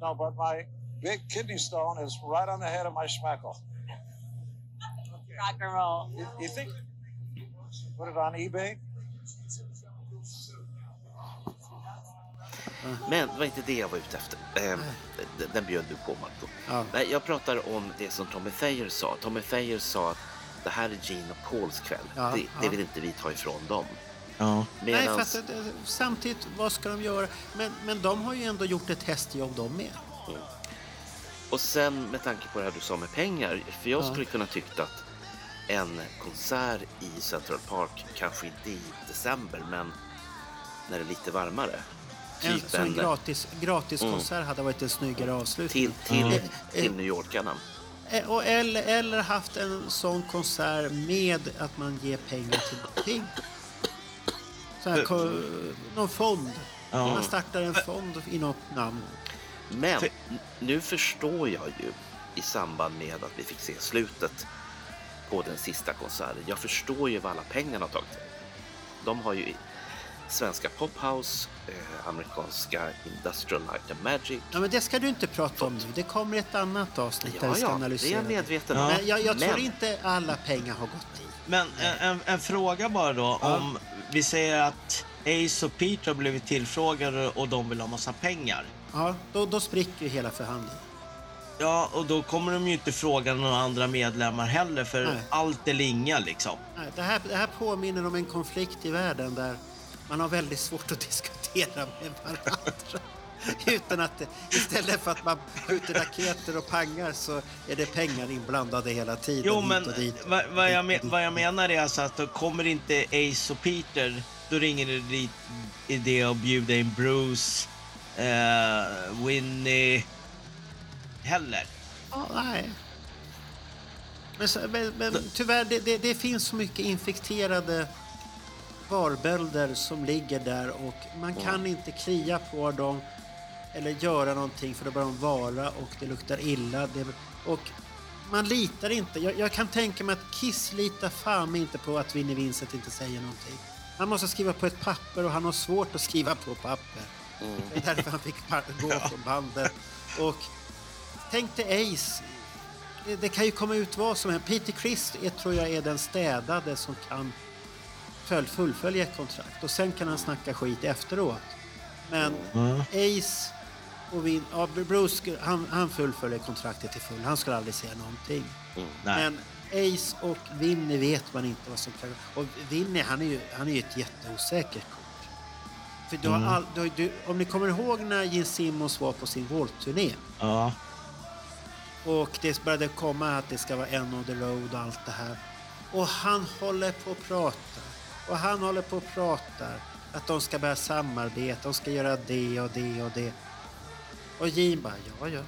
No, but my big kidney stone is right on the head of my schmeckle. Rock and roll. You, you think? Put it on eBay? Men det var inte det jag var ute efter. Eh, den, den bjöd du på, Marco. Ja. Nej, jag pratar om det som Tommy Thayer sa. Tommy Thayer sa att det här är Gene och Pauls kväll. Ja, det, det vill inte vi ta ifrån dem. Ja. Nej, för Medans, att, eh, samtidigt, vad ska de göra? Men, men de har ju ändå gjort ett hästjobb de med. och sen med tanke på det här du sa med pengar, för jag Ja. skulle kunna tyckt att en konsert i Central Park, kanske inte i december, men när det är lite varmare. En sån en, gratis, gratiskonsert hade varit en snyggare avslutning. till, till, Eh, till New Yorkarna. Eh, Och eller, eller haft en sån konsert med att man ger pengar till någonting. Så här, någon fond. Ja. Man startar en fond i något namn. Men nu förstår jag ju i samband med att vi fick se slutet på den sista konserten. Jag förstår ju vad alla pengarna har tagit. De har ju svenska Pophouse, eh, amerikanska Industrial Light and Magic. Ja, men det ska du inte prata om nu. Det kommer ett annat avsnitt där Ja, vi ska ja, det är analysera jag medveten om. Men jag, jag tror Men- inte alla pengar har gått dit. Men en, en, en fråga bara då. Ja. Om vi säger att Ace och Peter har blivit tillfrågade och de vill ha massa pengar. Ja, då, då spricker ju hela förhandlingen. Ja, och då kommer de ju inte fråga några andra medlemmar heller för Nej. allt eller inga liksom. Nej, Det här, det här påminner om en konflikt i världen där man har väldigt svårt att diskutera med varandra. Utan att istället för att man skjuter raketer och pangar så är det pengar inblandade hela tiden. Jo, men vad, vad, jag, Hit me, och dit. vad jag menar är alltså att då kommer inte Ace och Peter, då ringer det dit idé att bjuda in Bruce, eh, Winnie heller. Ja, nej. Men, men, men tyvärr, det, det, det finns så mycket infekterade varbölder som ligger där och man kan inte klia på dem eller göra någonting för då börjar de vara och det luktar illa. Det, och man litar inte. Jag, jag kan tänka mig att Kiss litar fan inte på att Vinnie Vincent inte säger någonting. Han måste skriva på ett papper och han har svårt att skriva på papper. Det är därför han fick gå från bandet. Och tänk dig Ace. Det, det kan ju komma ut vad som helst. Peter Criss är, tror jag är den städade som kan fullfölja ett kontrakt. Och sen kan han snacka skit efteråt. Men Ace och Vin, ja, Bruce, han, han fullföljer kontraktet till full. Han skulle aldrig säga någonting. Nej. Men Ace och Vinny vet man inte vad som kan... Och Vinny, han är ju, han är ju ett jätteosäkert kort. För du har all, du, du, om ni kommer ihåg när Gene Simmons var på sin Volt-turné Ja. och det började komma att det ska vara en on the road och allt det här. Och han håller på att prata. Och han håller på att prata att de ska börja samarbeta, de ska göra det och det och det. Och Gene bara, ja, ja.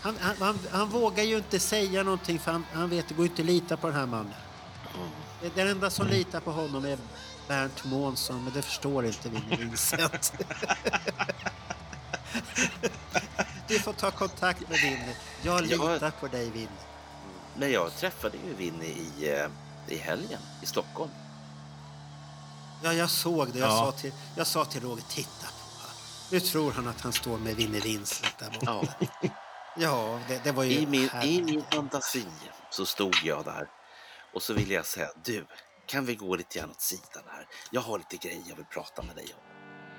Han, han, han, han vågar ju inte säga någonting för han, han vet det går inte att lita på den här mannen. Det- Den enda som litar på honom är Bernt Månsson, men det förstår inte Vinnie Vincent. Du får ta kontakt med Vinnie. Jag Ja. litar på dig Vinnie. Men jag träffade ju Winnie i, eh, i helgen i Stockholm. Ja, jag såg det. Jag, Ja. sa, till, jag sa till Roger, titta på han. Nu tror han att han står med Vinnie Vincent där borta. Ja, Ja, det, det var ju... i, min, I min fantasi så stod jag där och så ville jag säga du, kan vi gå lite grann åt sidan här? Jag har lite grejer jag vill prata med dig om.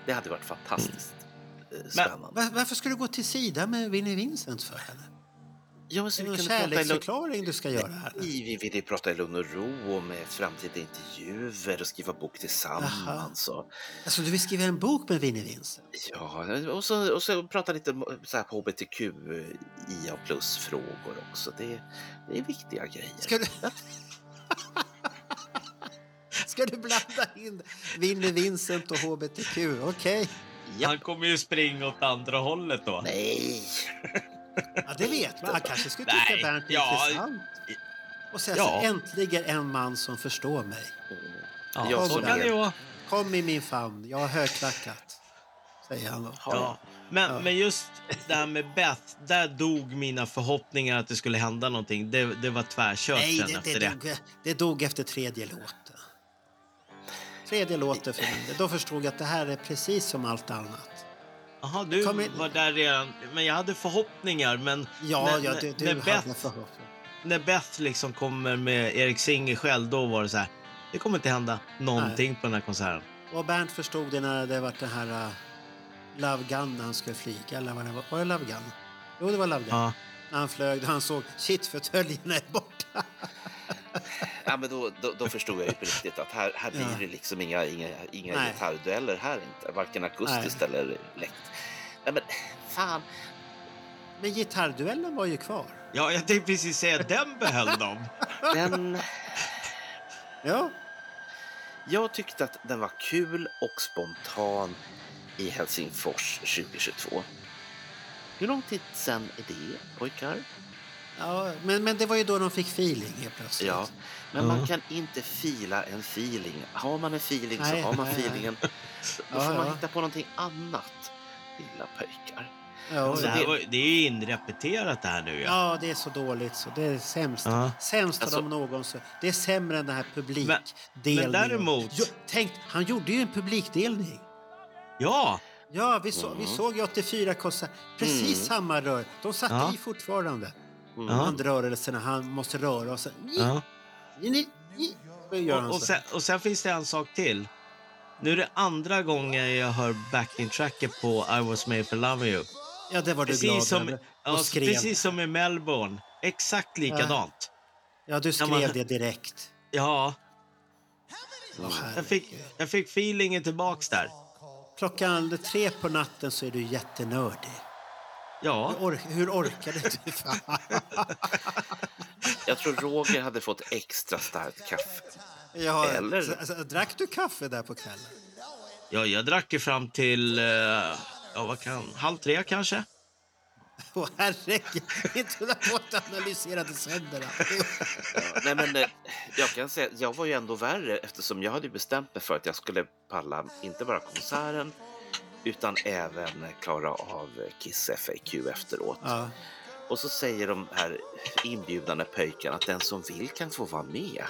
Det hade varit fantastiskt eh, spännande. Var, varför ska du gå till sidan med Vinnie Vincent för henne? Ja, men Är så det i lugn... kärleksförklaring du ska göra här? Nej, vi ville prata i lugn och ro om eh, framtida intervjuer och skriva bok tillsammans. Och, Alltså, du vill skriva en bok med Vinnie Vincent? ja, och, så, och så prata lite om, så här, på hbtq, IA plus-frågor också. Det, det är viktiga grejer. Ska du... Ska du blanda in Vinnie Vincent och HBTQ? Okej. Ja. Han kommer ju springa åt andra hållet då. Nej! Ja, det vet man. Han kanske skulle tycka Nej, Bernt är ja, intressant. Och säga ja. så äntligen en man som förstår mig. Ja, Jag så kan det vara. Kom i min famn, jag har högklackat. Säger han då. Ja. Men, Ja. men just det här med Beth, där dog mina förhoppningar att det skulle hända någonting. Det, det var tvärkört Nej, sen det, efter det, det. dog, det dog efter tredje låten. Tredje låten för del. Då förstod jag att det här är precis som allt annat. Jaha, du Kom in. var där redan. Men jag hade förhoppningar. Men Ja, när, ja du, du när, hade Beth, förhoppning. när Beth liksom kommer med Erik Singer själv, då var det så här. Det kommer inte hända någonting på den här konserten. Och Bernt förstod det när det var den här uh, Love Gun när han skulle flyga. Eller vad det var. Var det Love Gun? Jo, det var Love Gun. Ja. När han flög, han såg shit, fåtöljerna är borta. Ja, men då, då, då förstod jag ju på riktigt att här, här blir Ja. det liksom inga, inga, inga Nej. gitarrdueller här inte. Varken akustiskt eller läckt. Nej, men fan. Men gitarrduellen var ju kvar. ja, jag tänkte precis säga den behöll de. Den, Ja, jag tyckte att den var kul och spontan. i Helsingfors 2022. Hur lång tid sen är det, pojkar? Ja, men, men det var ju då de fick feeling helt plötsligt. Ja, men Ja. man kan inte fila en feeling. Har man en feeling Nej, så har man nej, nej. feelingen. Då Ja, får man ja. hitta på någonting annat, lilla pojkar. Ja, Det, här det- var, det är ju inrepeterat det här nu. Ja. ja, det är så dåligt så det är sämst. Ja. Sämst Alltså- av någonsin. Det är sämre än den här Men- publikdelningen. men däremot- Jo, tänk, han gjorde ju en publikdelning. ja, Ja, vi, så, vi Mm. såg ju 84 konserter. Precis Mm. samma rör. De satt Ja. i fortfarande. Mm. Handrörelserna, han måste röra och sen... ja. Ni, ni, ni. Och, och, sen, och sen finns det en sak till. Nu är det andra gången jag hör backing-tracket på I was made for loving you. Ja, det var du glad Precis som, över. ja, Och skrev. precis som i Melbourne. Exakt likadant. Ja, du skrev man- det direkt. Ja, jag fick, jag fick feelingen tillbaks där. Klockan tre på natten så är du jättenördig. Ja, Hur, ork, hur orkade du? Jag tror Roger hade fått extra starkt kaffe. Ja, Eller- alltså, drack du kaffe där på kvällen? ja jag drack ju fram till eh, ja, vad kan, halv tre kanske. Åh herregud, inte hålla på att analysera december. Nej, men, eh, jag kan säga, jag var ju ändå värre eftersom jag hade bestämt mig för att jag skulle palla inte bara konserten utan även klara av Kiss FAQ efteråt. Ja. Och så säger de här inbjudande pöjkarna att den som vill kan få vara med.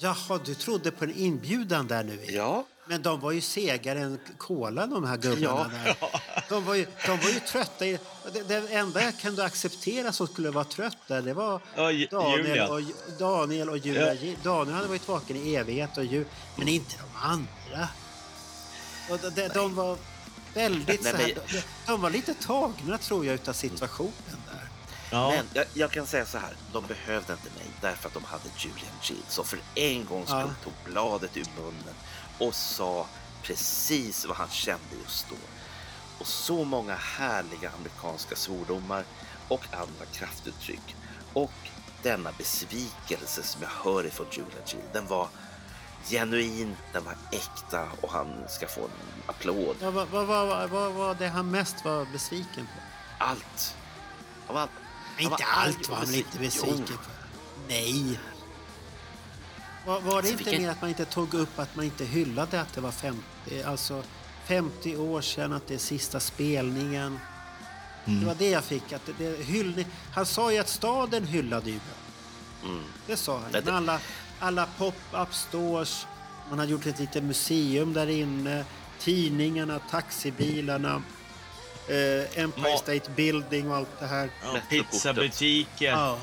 Jaha, du trodde på en inbjudan där nu? Ja, Men de var ju segare än kola de här gubbarna Ja. där. De var ju, de var ju trötta. I, det, det enda jag kunde acceptera som skulle vara trött där, det var Daniel och, Daniel och Julia. Ja. Daniel hade varit vaken i evighet, och Ju, men inte de andra. Och de, de, de var väldigt Nej, så här, de, de var lite tagna tror jag utav situationen där. Ja, men jag, jag kan säga så här. De behövde inte mig därför att de hade Julian Gill som för en gångs skull Ja. tog bladet ur munnen och sa precis vad han kände just då. Och så många härliga amerikanska svordomar och andra kraftuttryck. Och denna besvikelse som jag hör ifrån Julian Gill, den var genuin, den var äkta och han ska få en applåd. Ja, vad, vad, vad, vad, vad var det han mest var besviken på? Allt. Av allt. Inte allt var han lite besviken. besviken på. Nej. Var, var det inte mer att man inte tog upp att man inte hyllade att det var 50, alltså 50 år sedan, att det är sista spelningen? Det var det jag fick. Att det, det, hyllning, han sa ju att staden hyllade ju. Mm. Det sa han. Men alla, alla pop-up stores, man har gjort ett litet museum där inne, tidningarna, taxibilarna, eh, Empire Ma- State Building och allt det här. ja, pizzabutiker. Ja.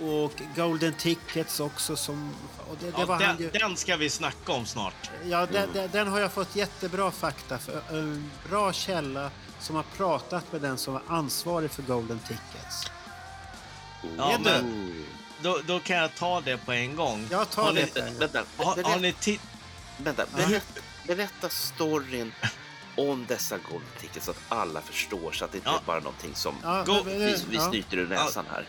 Och Golden Tickets också som... Och det, det Ja, den, ju, den ska vi snacka om snart. ja, den, den, den har jag fått jättebra fakta för. En bra källa som har pratat med den som var ansvarig för Golden Tickets. Ja, Är du? men då, då kan jag ta det på en gång. Jag tar har ni, det. Vänta, vänta, har, har ni berätta, berätta storyn om dessa Golden Tickets så att alla förstår så att det inte Ja. är bara någonting som Ja, vi, vi ja. snyter ur näsan här.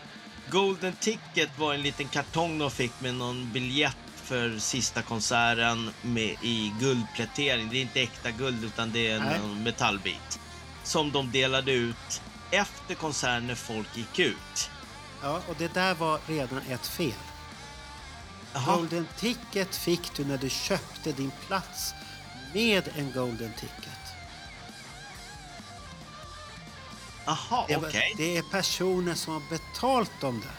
Golden Ticket var en liten kartong de fick med någon biljett för sista konserten med, i guldplätering. Det är inte äkta guld utan det är Nej. en metallbit. Som de delade ut efter konserten när folk gick ut. Ja, och det där var redan ett fel. Jaha, Golden Ticket fick du när du köpte din plats med en Golden Ticket. Aha Det, okej. var- det är personer som har betalt dem där.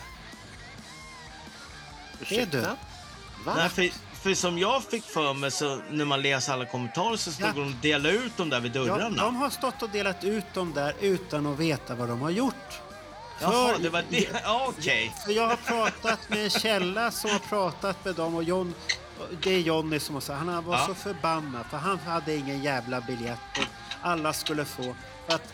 Ursäkta? du? Va? Nej, för, för som jag fick för mig så när man läser alla kommentarer så stod Ja. de och delade ut dem där vid Ja, dörrarna. de har stått och delat ut dem där utan att veta vad de har gjort. Jaha, För- det var det. Ja, Okej. För jag har pratat med en källa som har pratat med dem och John, det är Jonny som har sagt, han var Ja. så förbannad för han hade ingen jävla biljett och alla skulle få. För att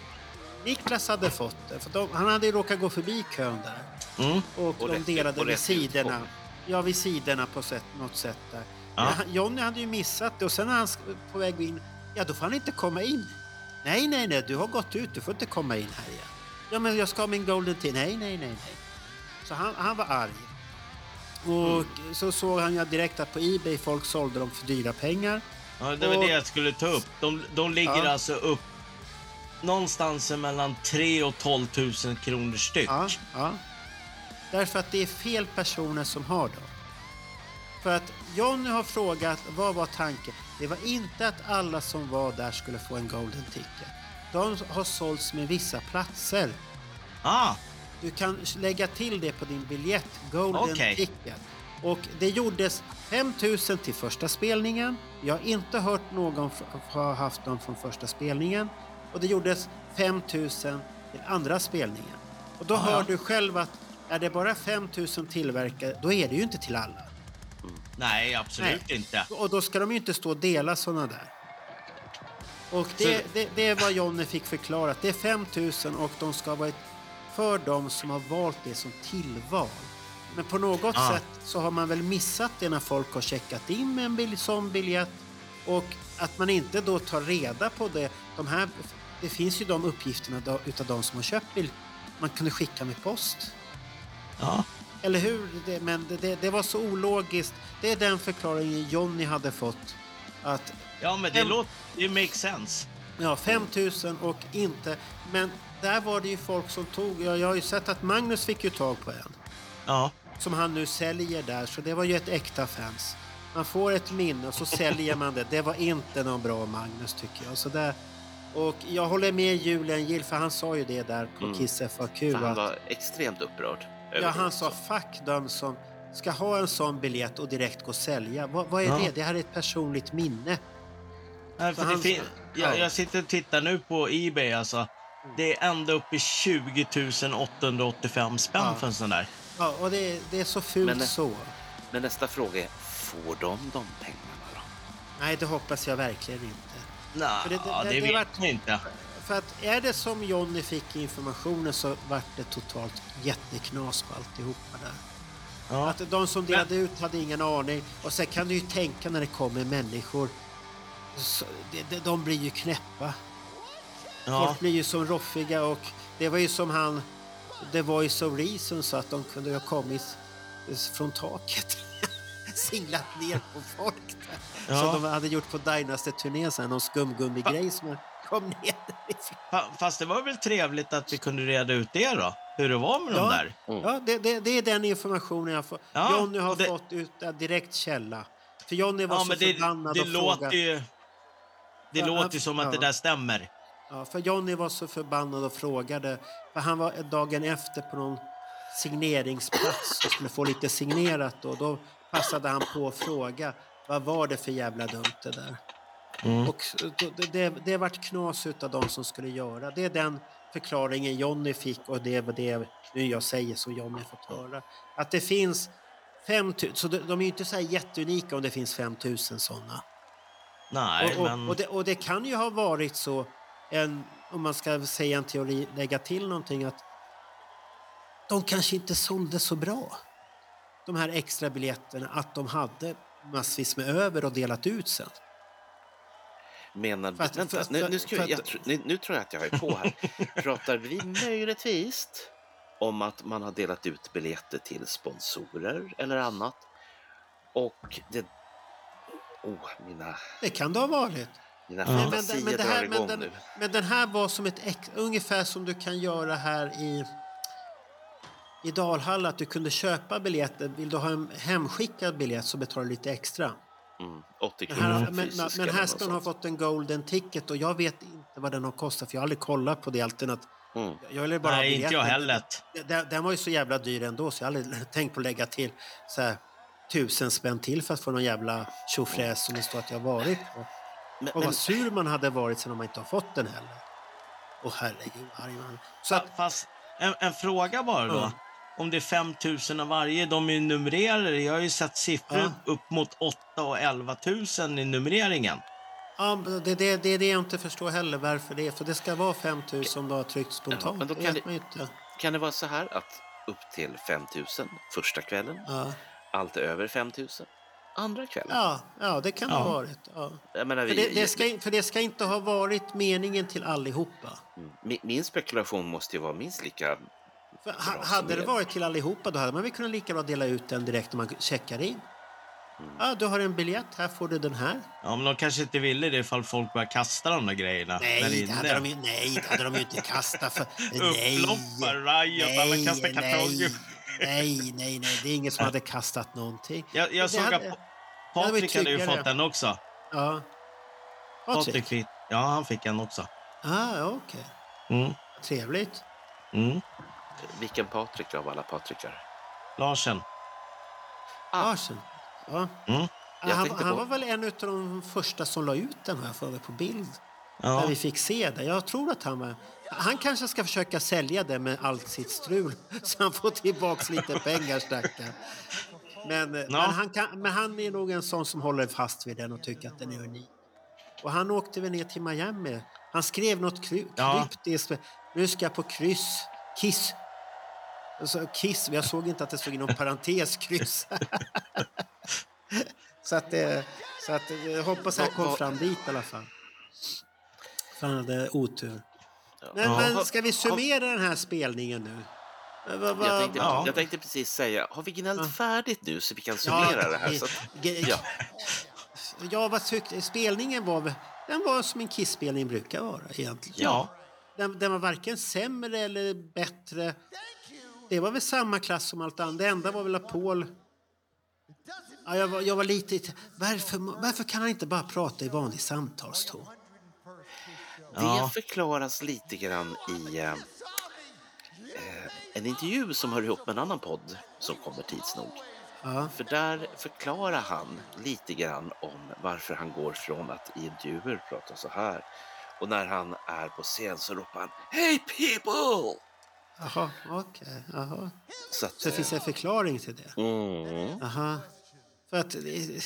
Niklas hade fått det, för de, han hade ju råkat gå förbi kön där. Mm. Och, Och de delade vid sidorna. Ja, vid sidorna på sätt, något sätt där. Ja. Men hade ju missat det och sen när han på väg in, ja då får han inte komma in. Nej, nej, nej, du har gått ut, du får inte komma in här igen. Ja, men jag ska ha min golden till. Nej, nej, nej, nej. Så han, han var arg. Och så såg han ju direkt att på Ebay folk sålde dem för dyra pengar. Ja, det var Och- det jag skulle ta upp. De, de ligger Ja. alltså upp någonstans mellan 3 och 12 000 kronor styck. Ja, ja. Därför att det är fel personer som har dem. För att Johnny har frågat vad var tanken. Det var inte att alla som var där skulle få en golden ticket. De har sålts med vissa platser. Ah, Du kan lägga till det på din biljett, golden Okej. ticket. Och det gjordes 5000 till första spelningen. Jag har inte hört någon ha haft dem från första spelningen. Och det gjordes 5000 till andra spelningen. Och då Ja, hör ja. du själv att är det bara 5000 tillverkare, då är det ju inte till alla. nej, absolut Nej. inte. Och då ska de ju inte stå och dela såna där. Och det, det, det är vad Jonny fick förklarat. Det är 5000 och de ska vara ett- för de som har valt det som tillval. Men på något Ah. sätt så har man väl missat det när folk har checkat in med en bil, sån biljett och att man inte då tar reda på det. De här, det finns ju de uppgifterna utav de som har köpt bil. Man kunde skicka med post. Ja. Eller hur? Det, men det, det, det var så ologiskt. Det är den förklaringen Jonny hade fått. Att ja, men det Em- låter... Det makes sense. ja, 5000 och inte... Men där var det ju folk som tog... Ja, jag har ju sett att Magnus fick ju tag på en. Ja. Som han nu säljer där, så det var ju ett äkta fans. Man får ett minne och så säljer man det. Det var inte någon bra Magnus tycker jag. Så där, och jag håller med Julian Gill, för han sa ju det där på Mm. Kiss FAQ. För han att- var extremt upprörd. Ja, han sa fuck de som ska ha en sån biljett och direkt gå och sälja. Vad, vad är Ja. det? Det här är ett personligt minne. Nej, för han- det fin- ja. jag, jag sitter och tittar nu på Ebay. Alltså. Det är ända upp i 20 885 spänn Ja. för en sån där. Ja, och det, är- det är så fult Men- så. Men nästa fråga är, får de de pengarna då? Nej, det hoppas jag verkligen inte. Nej, För det- det, det- det, vet vart- man inte. För att är det som Jonny fick informationen så vart det totalt jätteknas på alltihopa där. Ja. Att de som delade ut hade ingen aning. Och sen kan du ju tänka när det kommer människor. Så, de, de, blir ju knäppa. Ja. Folk blir ju så roffiga och det var ju som han, The Voice of Reason sa att de kunde ha kommit från taket. Singlat ner på folk där. Ja. Som de hade gjort på Dynasty-turnén sen, någon skumgummi-grej som kom ner Fast det var väl trevligt att vi kunde reda ut det då? Hur det var med Ja. de där. Ja, det, det, det är den informationen jag får. Ja, Johnny har det- fått ut direkt källa. För Johnny var Ja, så det, förbannad det och låter frågade... ju... Det Ja, låter ju som att det där stämmer. Ja, för Johnny var så förbannad och frågade. För han var dagen efter på någon signeringsplats och skulle få lite signerat. Och då passade han på att fråga vad var det för jävla dumt det där. Mm. Och det, det, det vart knas utav de som skulle göra. Det är den förklaringen Johnny fick och det var det nu jag säger som Johnny fått höra. Att det finns 5000, så de, de är ju inte så här jätteunika om det finns 5000 sådana. Nej, Och, och, men... och, det, och det kan ju ha varit så, en, om man ska säga en teori, lägga till någonting, att de kanske inte sålde så bra. De här extra biljetterna, att de hade massvis med över och delat ut sen. Menar att- Vänta, för- nu, nu, jag, att- jag, nu, nu tror jag att jag är på här. Pratar vi möjligtvis om att man har delat ut biljetter till sponsorer eller annat? Och det... Oh, mina, Det kan det ha varit. mina Ja. Men, fantasier men, men, det drar här, igång men, den, nu. men den här var som ett ex, ungefär som du kan göra här i i Dalhalla, att du kunde köpa biljetter. Vill du ha en hemskickad biljett så betalar du lite extra. Mm, 80 Men kronor här, men, fysiska men eller här något ska hon ha sånt. fått en golden ticket och jag vet inte vad den har kostat för jag har aldrig kollat på det alternativet. Mm. Jag ville bara Nej, inte jag heller. Den, den var ju så jävla dyr ändå så jag har aldrig tänkt på att lägga till så här, tusen spänn till för att få någon jävla tjofräs som det står att jag har varit på. Men, Och men, vad sur man hade varit sen om man inte har fått den heller. Åh herregud, arg man Så att, Fa- Fast en, en fråga bara då. Ja. Om det är 5000 av varje, de är ju numrerade. Jag har ju sett siffror Ja. upp mot 8 och 11 000 i numreringen. ja, men det, det, det är det jag inte förstår heller varför det är. För det ska vara 5000 om du har tryckt spontant. men då det kan det- inte. kan det vara så här att upp till 5 000 första kvällen, Ja. allt över 5 000 andra kvällen? Ja, ja, det kan det Ja. ha varit. Ja. Jag menar, För, vi, det, det ska, för det ska inte ha varit meningen till allihopa. Mm. min, min spekulation måste ju vara minst lika... För, ha, hade det varit till allihopa då hade man väl kunnat lika bra dela ut den direkt när man checkar in. Ja, du har en biljett, här får du den här. Ja, men de kanske inte ville det ifall folk började kasta de där grejerna där Nej, det inne. hade de, ju- nej, det hade de ju inte kastat för... Nej, Upploppar, riot, alla kastar kartonger. Nej, nej, nej, det är ingen som hade kastat någonting. Jag, jag såg hade- att hade Patrik hade ju fått den också. Ja. Patrik Patrik? ja, han fick en också. Ah, okej. Mm. Trevligt. Mm. Vilken Patrik av alla Patrikar? Larsen. Ah. Larsen. Ja. Mm. Jag Han, han var väl en av de första som la ut den här för mig på bild. Ja. Där vi fick se det. Jag tror att han var... Han kanske ska försöka sälja det med allt sitt strul så han får tillbaks lite pengar, stackarn. Men, eh, men, han kan, men han är nog en sån som håller fast vid den och tycker att den är unik. Och han åkte väl ner till Miami. Han skrev något kry- Ja. kryptiskt. Nu ska jag på kryss. Kiss. Alltså, kiss. Jag såg inte att det stod inom parentes kryss. så att, det, så att eh, jag hoppas att jag kom fram dit i alla fall. För han hade otur. Men, Ja. men ska vi summera den här spelningen nu? Eh, Jag tänkte, Ja. jag tänkte precis säga, har vi gnällt Ja. färdigt nu så vi kan summera det här? Så att, ja. Ja, vad tyckte Spelningen var, den var som en Kiss-spelning brukar vara egentligen. Ja. Den, den var varken sämre eller bättre. Det var väl samma klass som allt annat. Det enda var väl att Paul... Ja, jag, var, jag var lite... Varför, varför kan han inte bara prata i vanlig samtalston? Ja. Det förklaras lite grann i eh, eh, en intervju som hör ihop med en annan podd som kommer tids nog. Ja. För där förklarar han lite grann om varför han går från att i intervjuer prata så här och när han är på scen så ropar han Hey people! Jaha, okej. Jaha. Så att, Så det finns en förklaring till det? mm. Jaha. För att... det-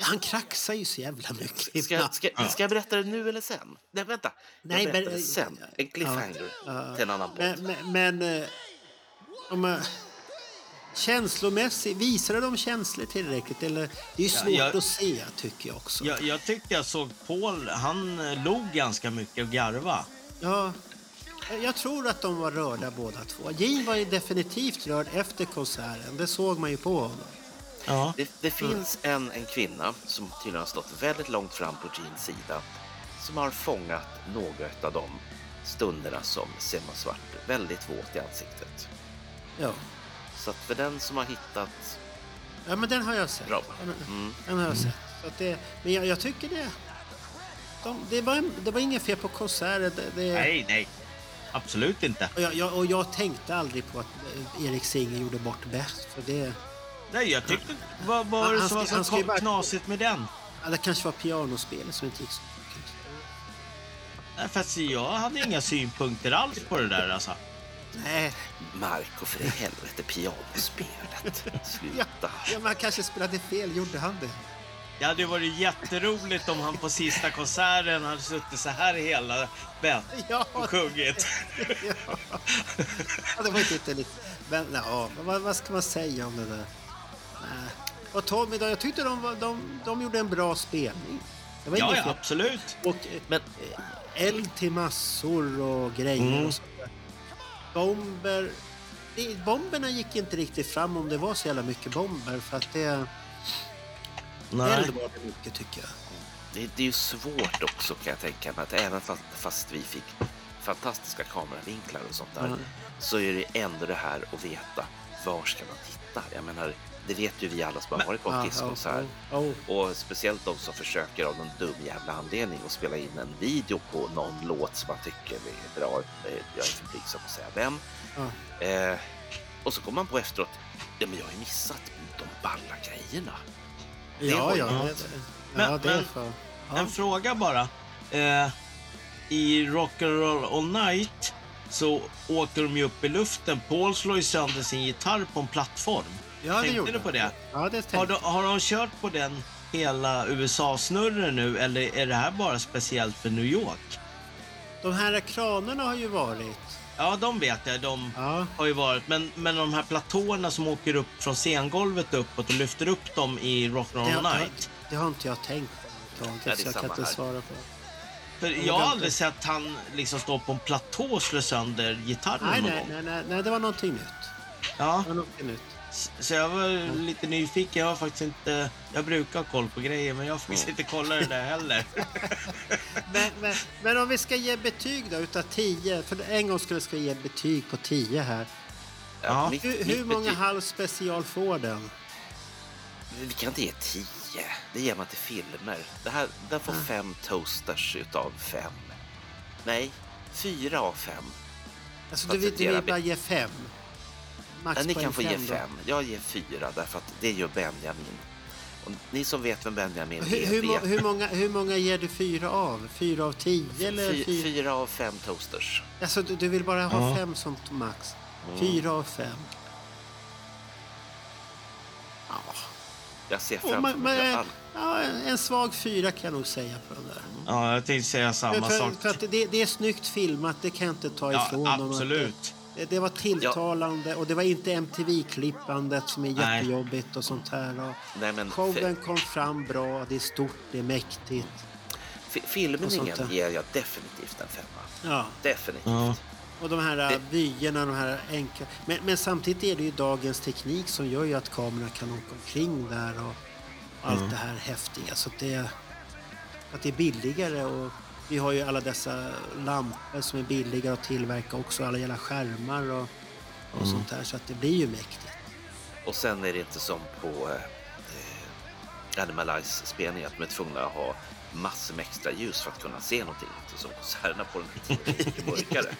Han kraxar ju så jävla mycket Ska, ska, ska jag berätta det nu eller sen? Nej, vänta. Jag Nej, berättar men- det sen. En cliffhanger Ja. till en annan podd. Men, men, men eh, om man, känslomässigt, visade de känslor tillräckligt? Eller, det är ju svårt jag- att se, tycker jag också. Jag, jag tyckte jag såg Paul, han eh, log ganska mycket och garva. Ja, jag tror att de var rörda båda två. Gene var ju definitivt rörd efter konserten. Det såg man ju på honom. Ja. Det, det finns en, en kvinna som tydligen har stått väldigt långt fram på Jeans sida som har fångat några av de stunderna som Simon Svart väldigt våt i ansiktet. Ja. Så att för den som har hittat ja, men den har jag sett. bra. Den, Mm. den har jag sett. Så att det, men jag, jag tycker det... De, det, var, det var inget fel på konserten. Det, det, Nej, nej. Absolut inte. Och jag, jag, och jag tänkte aldrig på att eh, Erik Singer gjorde bort bäst. För det, Nej, jag tyckte... Vad var Han- det han som var han så ju bara- knasigt med den? ja, det kanske var pianospelet som inte gick så mycket. Nej, fast jag hade inga synpunkter alls på det där alltså. Nej, Marco för i helvete, pianospelet. Sluta. ja, man kanske spelade fel. Gjorde han det? Det hade varit jätteroligt om han på sista konserten hade suttit så här hela bett Ja, och sjungit. ja det var inte lite... Men ja, vad, vad ska man säga om det där? Och Tommy då, jag tyckte de, de, de gjorde en bra spelning. Det var Ja, ja, absolut. Och eh, Men eld till massor och grejer Mm. och sånt där. Bomber... Det, bomberna gick inte riktigt fram om det var så jävla mycket bomber för att det... Nej. Var det mycket tycker jag. det, det är ju svårt också kan jag tänka mig att även fast, fast vi fick fantastiska kameravinklar och sånt där Ja. så är det ändå det här att veta var ska man titta? Jag menar, det vet ju vi alla som har varit på en Kisskonsert. ja, ja. Och speciellt de som försöker av någon dum jävla anledning att spela in en video på någon låt som man tycker är bra. Eh, Jag är för blygsam att säga vem. Ja. Eh, och så kommer man på efteråt, ja men jag har ju missat de balla grejerna. Ja, var- ja, ja. det, det, Men- ja, det är för... En Ja. fråga bara. Eh, I Rock'n'Roll All Night så åker de ju upp i luften. Paul slår ju sönder sin gitarr på en plattform. Ja, det Tänkte gjorde du på det? Ja, det Har de, har de kört på den hela USA-snurren nu eller är det här bara speciellt för New York? De här kranerna har ju varit... Ja, de vet jag. De Ja, har ju varit. Men, men de här platåerna som åker upp från scengolvet uppåt och lyfter upp dem i Rock'n'Roll Night. det har inte jag tänkt på Ja, det är så jag kan inte här. svara på. För jag har aldrig inte- sett han liksom stå på en platå och slå sönder gitarren Nej, någon nej, gång. nej, nej, nej, det var någonting nytt. Ja. Det var någonting nytt. Så jag var lite nyfiken. Jag har faktiskt inte... Jag brukar ha koll på grejer, men jag har faktiskt inte kollat det där heller. Men, men, men om vi ska ge betyg då utav 10, för en gång skulle ska ge betyg på 10 här. Ja. mitt- Hur, mitt hur många betyg- halv special får den? Vi kan inte ge 10. Det ger man till filmer. Det här, den får fem toasters utav fem. Nej, fyra av fem. Alltså du vill, du bara ge 5? Ja, ni kan få ge då. fem. Jag ger fyra därför att det gör Benjamin. Och ni som vet vem Benjamin Hur, är hur, vet. hur, många, hur många ger du fyra av? Fyra av tio eller? Fy, Fyra? fyra av fem toasters. Alltså du, du vill bara ha Ja. fem som max? Mm. Fyra av fem? Ja, Jag ser framför man, mig man, ja, en svag fyra kan jag nog säga på den där. Ja, jag tänkte säga samma för, sak. för att det, det är snyggt filmat, det kan jag inte ta Ja, ifrån någon. absolut. Det, det var tilltalande och det var inte MTV-klippandet som är Nej. jättejobbigt och sånt här. Och Nej, men showen kom fram bra, det är stort, det är mäktigt. filmningen ger jag definitivt en femma. Ja. Definitivt. Ja. Och de här Det- vyerna, de här enkla... Men, men samtidigt är det ju dagens teknik som gör ju att kameran kan åka omkring där och allt Mm. det här häftiga. Så att det, att det är billigare och vi har ju alla dessa lampor som är billigare att tillverka också, alla jävla skärmar och, och Mm. sånt där. Så att det blir ju mäktigt. Och sen är det inte som på eh, Animalize-spelningen att de är tvungna att ha massor med extra ljus för att kunna se någonting. Som konserterna på den tiden är lite mörkare.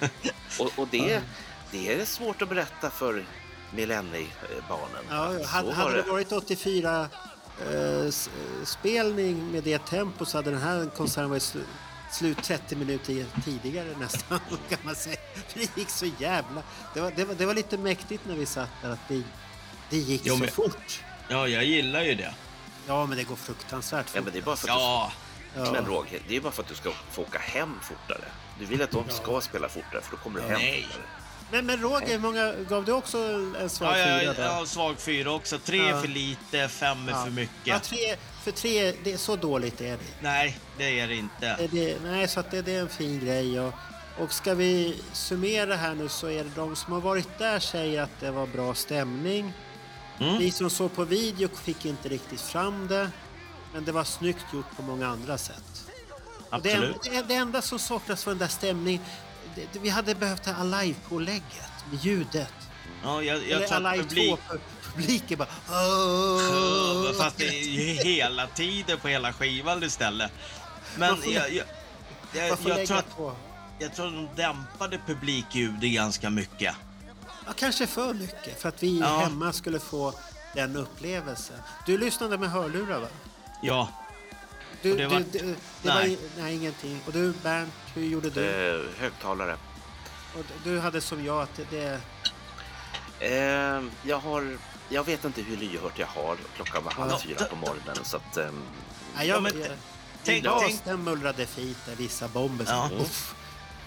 och och det, det är svårt att berätta för millenniebarnen. Ja, hade, hade det varit 84 eh, s- spelning med det tempo så hade den här konserten varit slu, slut 30 minuter tidigare nästan kan man säga. För det gick så jävla... Det var, det var, det var lite mäktigt när vi satt där att det, det gick Jo, så men- fort. ja, jag gillar ju det. Ja, men det går fruktansvärt fort. Ja, men det är bara för att Ja, du, Ja. men Roger, det är bara för att du ska få åka hem fortare. Du vill att de ska spela fortare för då kommer du hem Nej. fortare. Men, men Roger, hur många gav du också en svag ja, fyra? jag, då? har svag fyra också. Tre Ja. för lite, fem är Ja. för Ja, mycket. tre, för tre, det är så dåligt är det. Nej, det är det inte. Det, det, nej, så att det, det är en fin grej. Och, och ska vi summera här nu så är det de som har varit där säger att det var bra stämning. Mm. Vi som såg på video fick inte riktigt fram det. Men det var snyggt gjort på många andra sätt. Och det, Absolut. det, det enda som saknas för den där stämningen, det, vi hade behövt här alive-pålägget med ljudet. Ja, jag, jag Eller tror att alive publik... 2, publiken bara... "Åh!" Fast det är ju hela tiden på hela skivan istället. Men Man får- jag, jag, jag, jag, tror att, på. jag tror att de dämpade publikljudet ganska mycket. Ja, kanske för mycket för att vi Ja. hemma skulle få den upplevelsen. Du lyssnade med hörlurar va? Ja, Du, det var- du, du, det var nej. i- nej, ingenting. Och du Bernt, hur gjorde du? Eh, högtalare. Och du hade som jag att det... det Eh, jag har... Jag vet inte hur lyhört jag har. Klockan var halv Ja. fyra på morgonen så att... ehm, nej, jag, Ja, men jag, tänk- jag, tänk- den mullrade fint där, vissa bomber. Ja.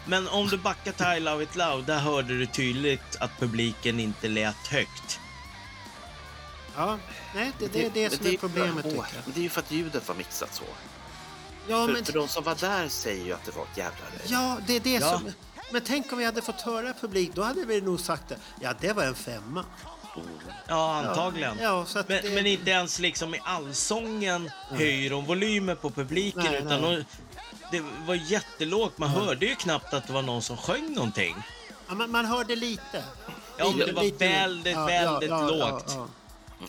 men om du backar till I Love It Loud, där hörde du tydligt att publiken inte lät högt. Ja, nej, det, det är det som är problemet åh, tycker jag. Men det är ju för att ljudet var mixat så. Ja, för, men, för de som var där säger ju att det var ett jävla röj. ja, det är det Ja. som... Men tänk om vi hade fått höra publik, då hade vi nog sagt det. Ja, det var en femma. Ja, antagligen. Ja, så att Men, det, men inte ens liksom i allsången höjer de volymen på publiken. Nej, utan nej. de- det var jättelågt. Man hörde ju knappt att det var någon som sjöng någonting. ja, man, man hörde lite. Ja, men det var Lite- väldigt, väldigt lågt.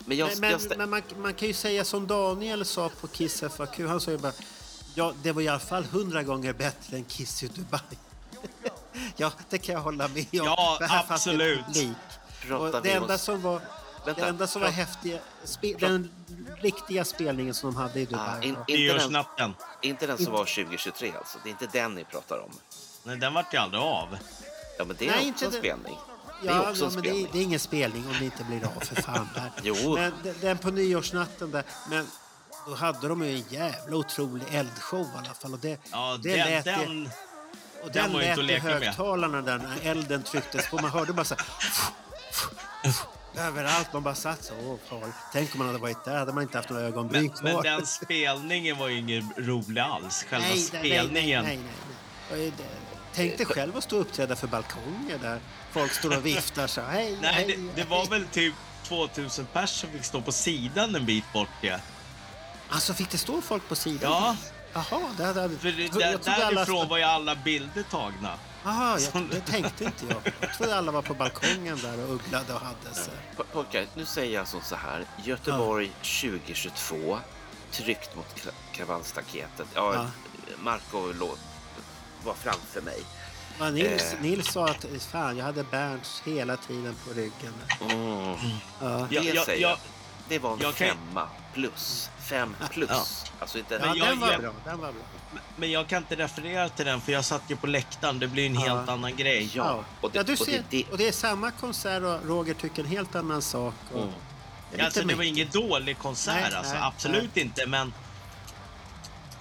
Men jag, Men, jag, men, man, man kan ju säga som Daniel sa på Kiss FAQ, han sa ju bara ja, det var i alla fall hundra gånger bättre än Kiss i Dubai. ja, det kan jag hålla med om. Ja, absolut. det enda som var, Vänta, det enda som var häftiga, spe, den riktiga spelningen som de hade i Dubai. Ah, in- inte, den, inte den som var 2023 alltså. Det är inte den ni pratar om. Nej, den vart ju aldrig av. Ja, men det är Nej, också inte en det- spelning. det är Ja, också ja, en men det är, spelning. det är ingen spelning om det inte blir av för fan. Där. Jo. Men den- den på nyårsnatten där, men då hade de ju en jävla otrolig eldshow i alla fall. Och det, Ja, det den, lät den, Och Den den var lät inte att i leka högtalarna där när elden trycktes på. Man hörde bara så här... Överallt. Man bara satt så. Åh, farligt. Tänk om man hade varit där. hade man inte haft några ögonbryn men, kvar. men den spelningen var ju ingen rolig alls. Själva nej, nej, nej, spelningen. nej, nej, nej. Tänk dig själv att stå och uppträda för balkonger där folk står och viftar så hej, Nej, hej, det, det var väl typ 2000 pers som fick stå på sidan en bit bort. Ja. Alltså fick det stå folk på sidan? Ja. Jaha, det hade jag... För det, jag där, trodde alla- därifrån var ju alla bilder tagna. Jaha, jag, det tänkte inte jag. Jag trodde alla var på balkongen där och ugglade och hade sig. Po- Pojkar, nu säger jag som så här. Göteborg 2022. Tryckt mot kra- kravallstaketet. Ja, Ja. Marco lå- var framför mig. Ja, Nils, Eh. Nils sa att fan, jag hade Bernt hela tiden på ryggen. Mm. Ja. Det Jag- jag- säger jag- jag. Det var en jag kan- femma plus. Fem plus. Ja. Alltså inte Ja, jag- den var jag- bra. Den var bra. Men jag kan inte referera till den för jag satt ju på läktaren. Det blir en Ja. helt annan grej. Ja, och det, ja, du och det, ser. det, Och det är samma konsert och Roger tycker en helt annan sak. Och Mm. Alltså, det var ingen dålig konsert, Nej, alltså. nej, absolut inte, men...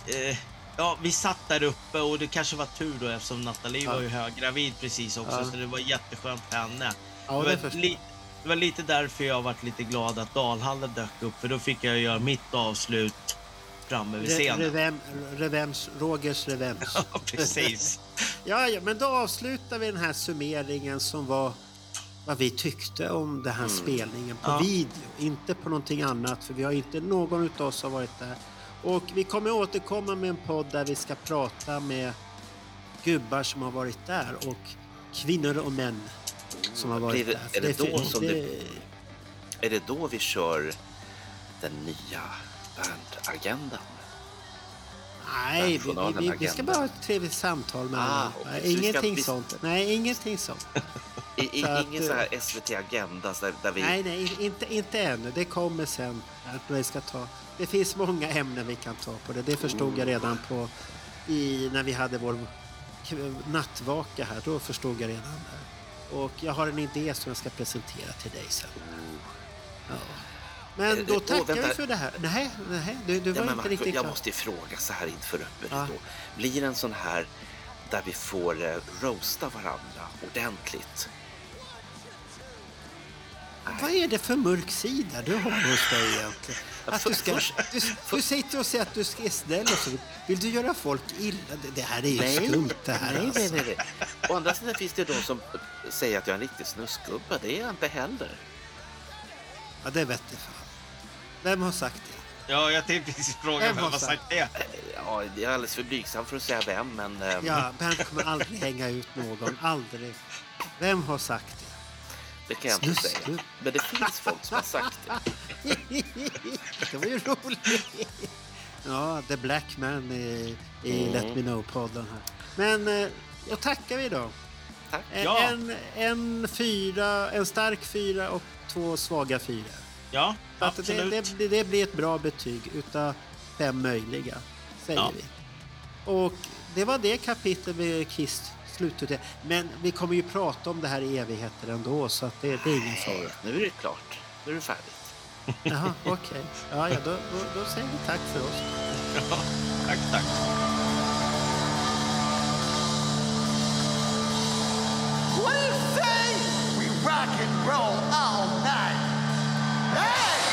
Eh, ja, vi satt där uppe och det kanske var tur då eftersom Nathalie Ja. var ju höggravid precis också, Ja. så det var jätteskönt för henne. Ja, det, var li- det var lite därför jag varit lite glad att Dalhallen dök upp, för då fick jag göra mitt avslut framme vid scenen. Revenge, revenge, Rogers revenge. Ja, precis. Ja, ja, men då avslutar vi den här summeringen som var vad vi tyckte om den här spelningen på Ja. video, inte på någonting annat för vi har inte någon utav oss har varit där. Och vi kommer återkomma med en podd där vi ska prata med gubbar som har varit där och kvinnor och män som har varit där. är det då som det- Är det då vi kör den nya bandagendan? Nej, vi, vi, vi, ska bara ha ett trevligt samtal med Ah, ska- Ingenting vi- sånt. Nej, ingenting sånt. I, i, Så att, ingen eh, så här SVT Agenda där, där vi... Nej, nej, inte, inte ännu. Det kommer sen. Att vi ska ta. Det finns många ämnen vi kan ta på det. Det förstod jag redan på i, när vi hade vår nattvaka här. Då förstod jag redan det. Och jag har en idé som jag ska presentera till dig sen. Ja. Men Eh, då åh, tackar vi vänta. för det här. Nej, nej du, du var Ja, inte Marco, riktigt jag klar. måste ju fråga så här inför öppet Ja. då. Blir det en sån här där vi får eh, roasta varandra ordentligt? Vad är det för mörk sida du har hos dig egentligen? Att du, ska, du, du sitter och säger att du ska är snäll och så. Vill du göra folk illa? Det, här är ju skumt det här nej, alltså. nej, nej, nej. Å andra sidan finns det de som säger att jag är en riktig snuskgubbe. Det är jag inte heller. Ja, det vet jag fan. Vem har sagt det? Ja, jag tänkte precis fråga Vem vem har har sagt det. Ja, jag är alldeles för blygsam för att säga vem, men eh, Ja, Bernt kommer aldrig hänga ut någon. Aldrig. Vem har sagt det? det kan jag inte säga. Men det finns folk som har sagt det. det var ju roligt. Ja, The Black Man i, i Mm. Let Me Know-podden här. Men eh, då tackar vi då. Tack. En, Ja. en, en, fyra, en stark fyra och två svaga fyra. Ja, att det, absolut. det, det blir ett bra betyg utav fem möjliga, säger Ja. vi. Och det var det kapitlet med Kiss slutet. Men vi kommer ju prata om det här i evigheter ändå, så att det, det är ingen fara. Nej, nu är det klart. Nu är det färdigt. Jaha, okej. Ja, ja, då, då, då säger vi tack för oss. Ja, tack, tack. Rock and roll all night? Hey,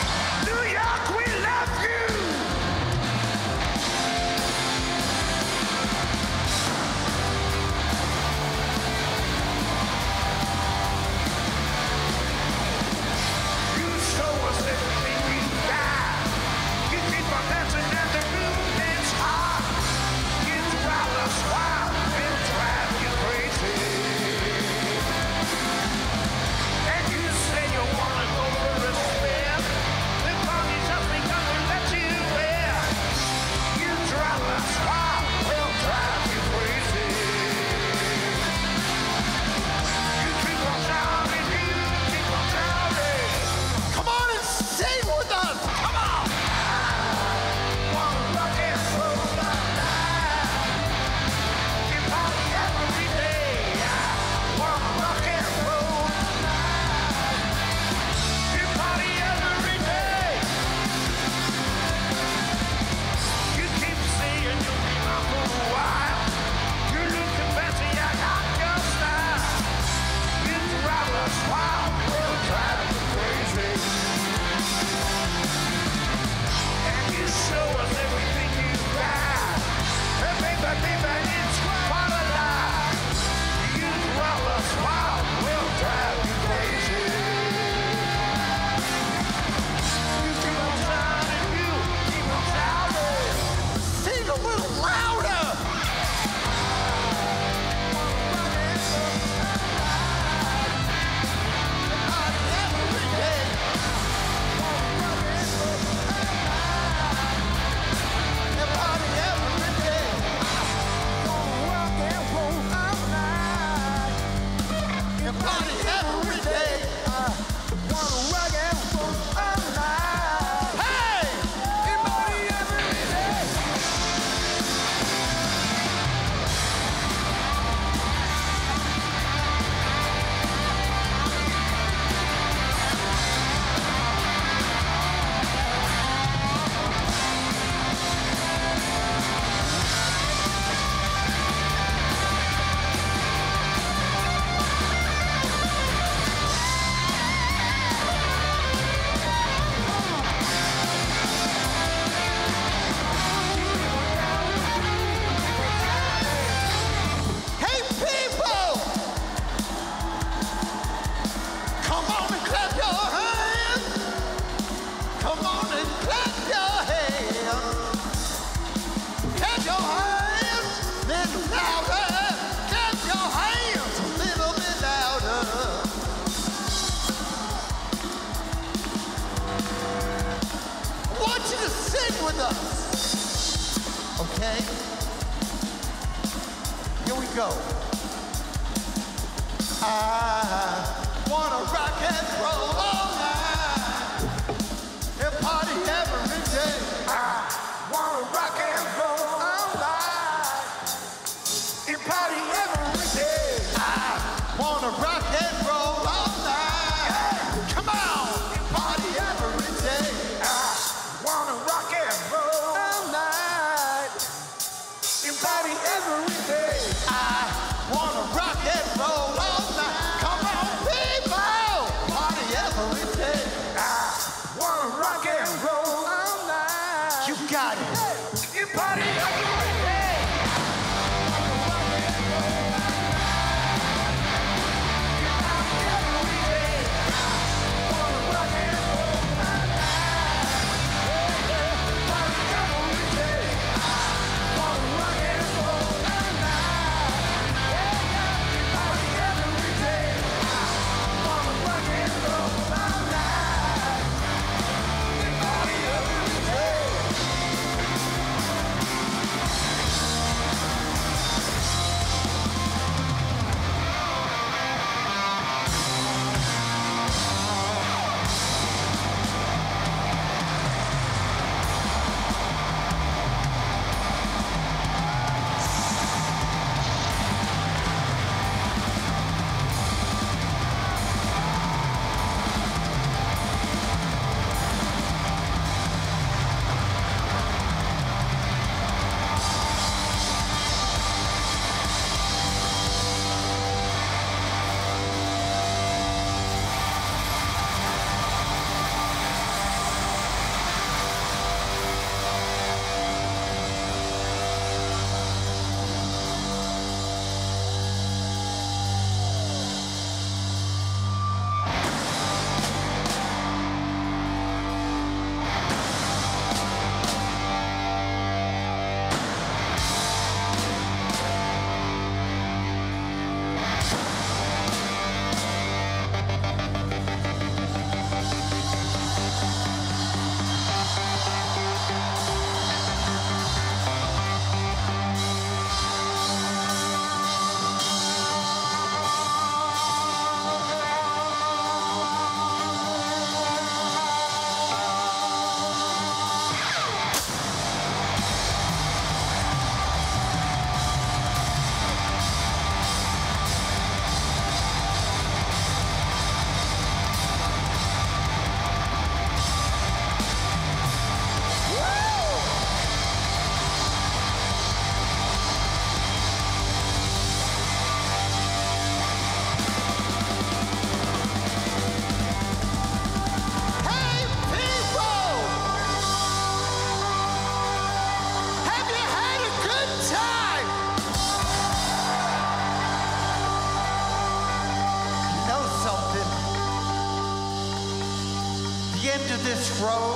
Here we go. I wanna rock and roll scroll.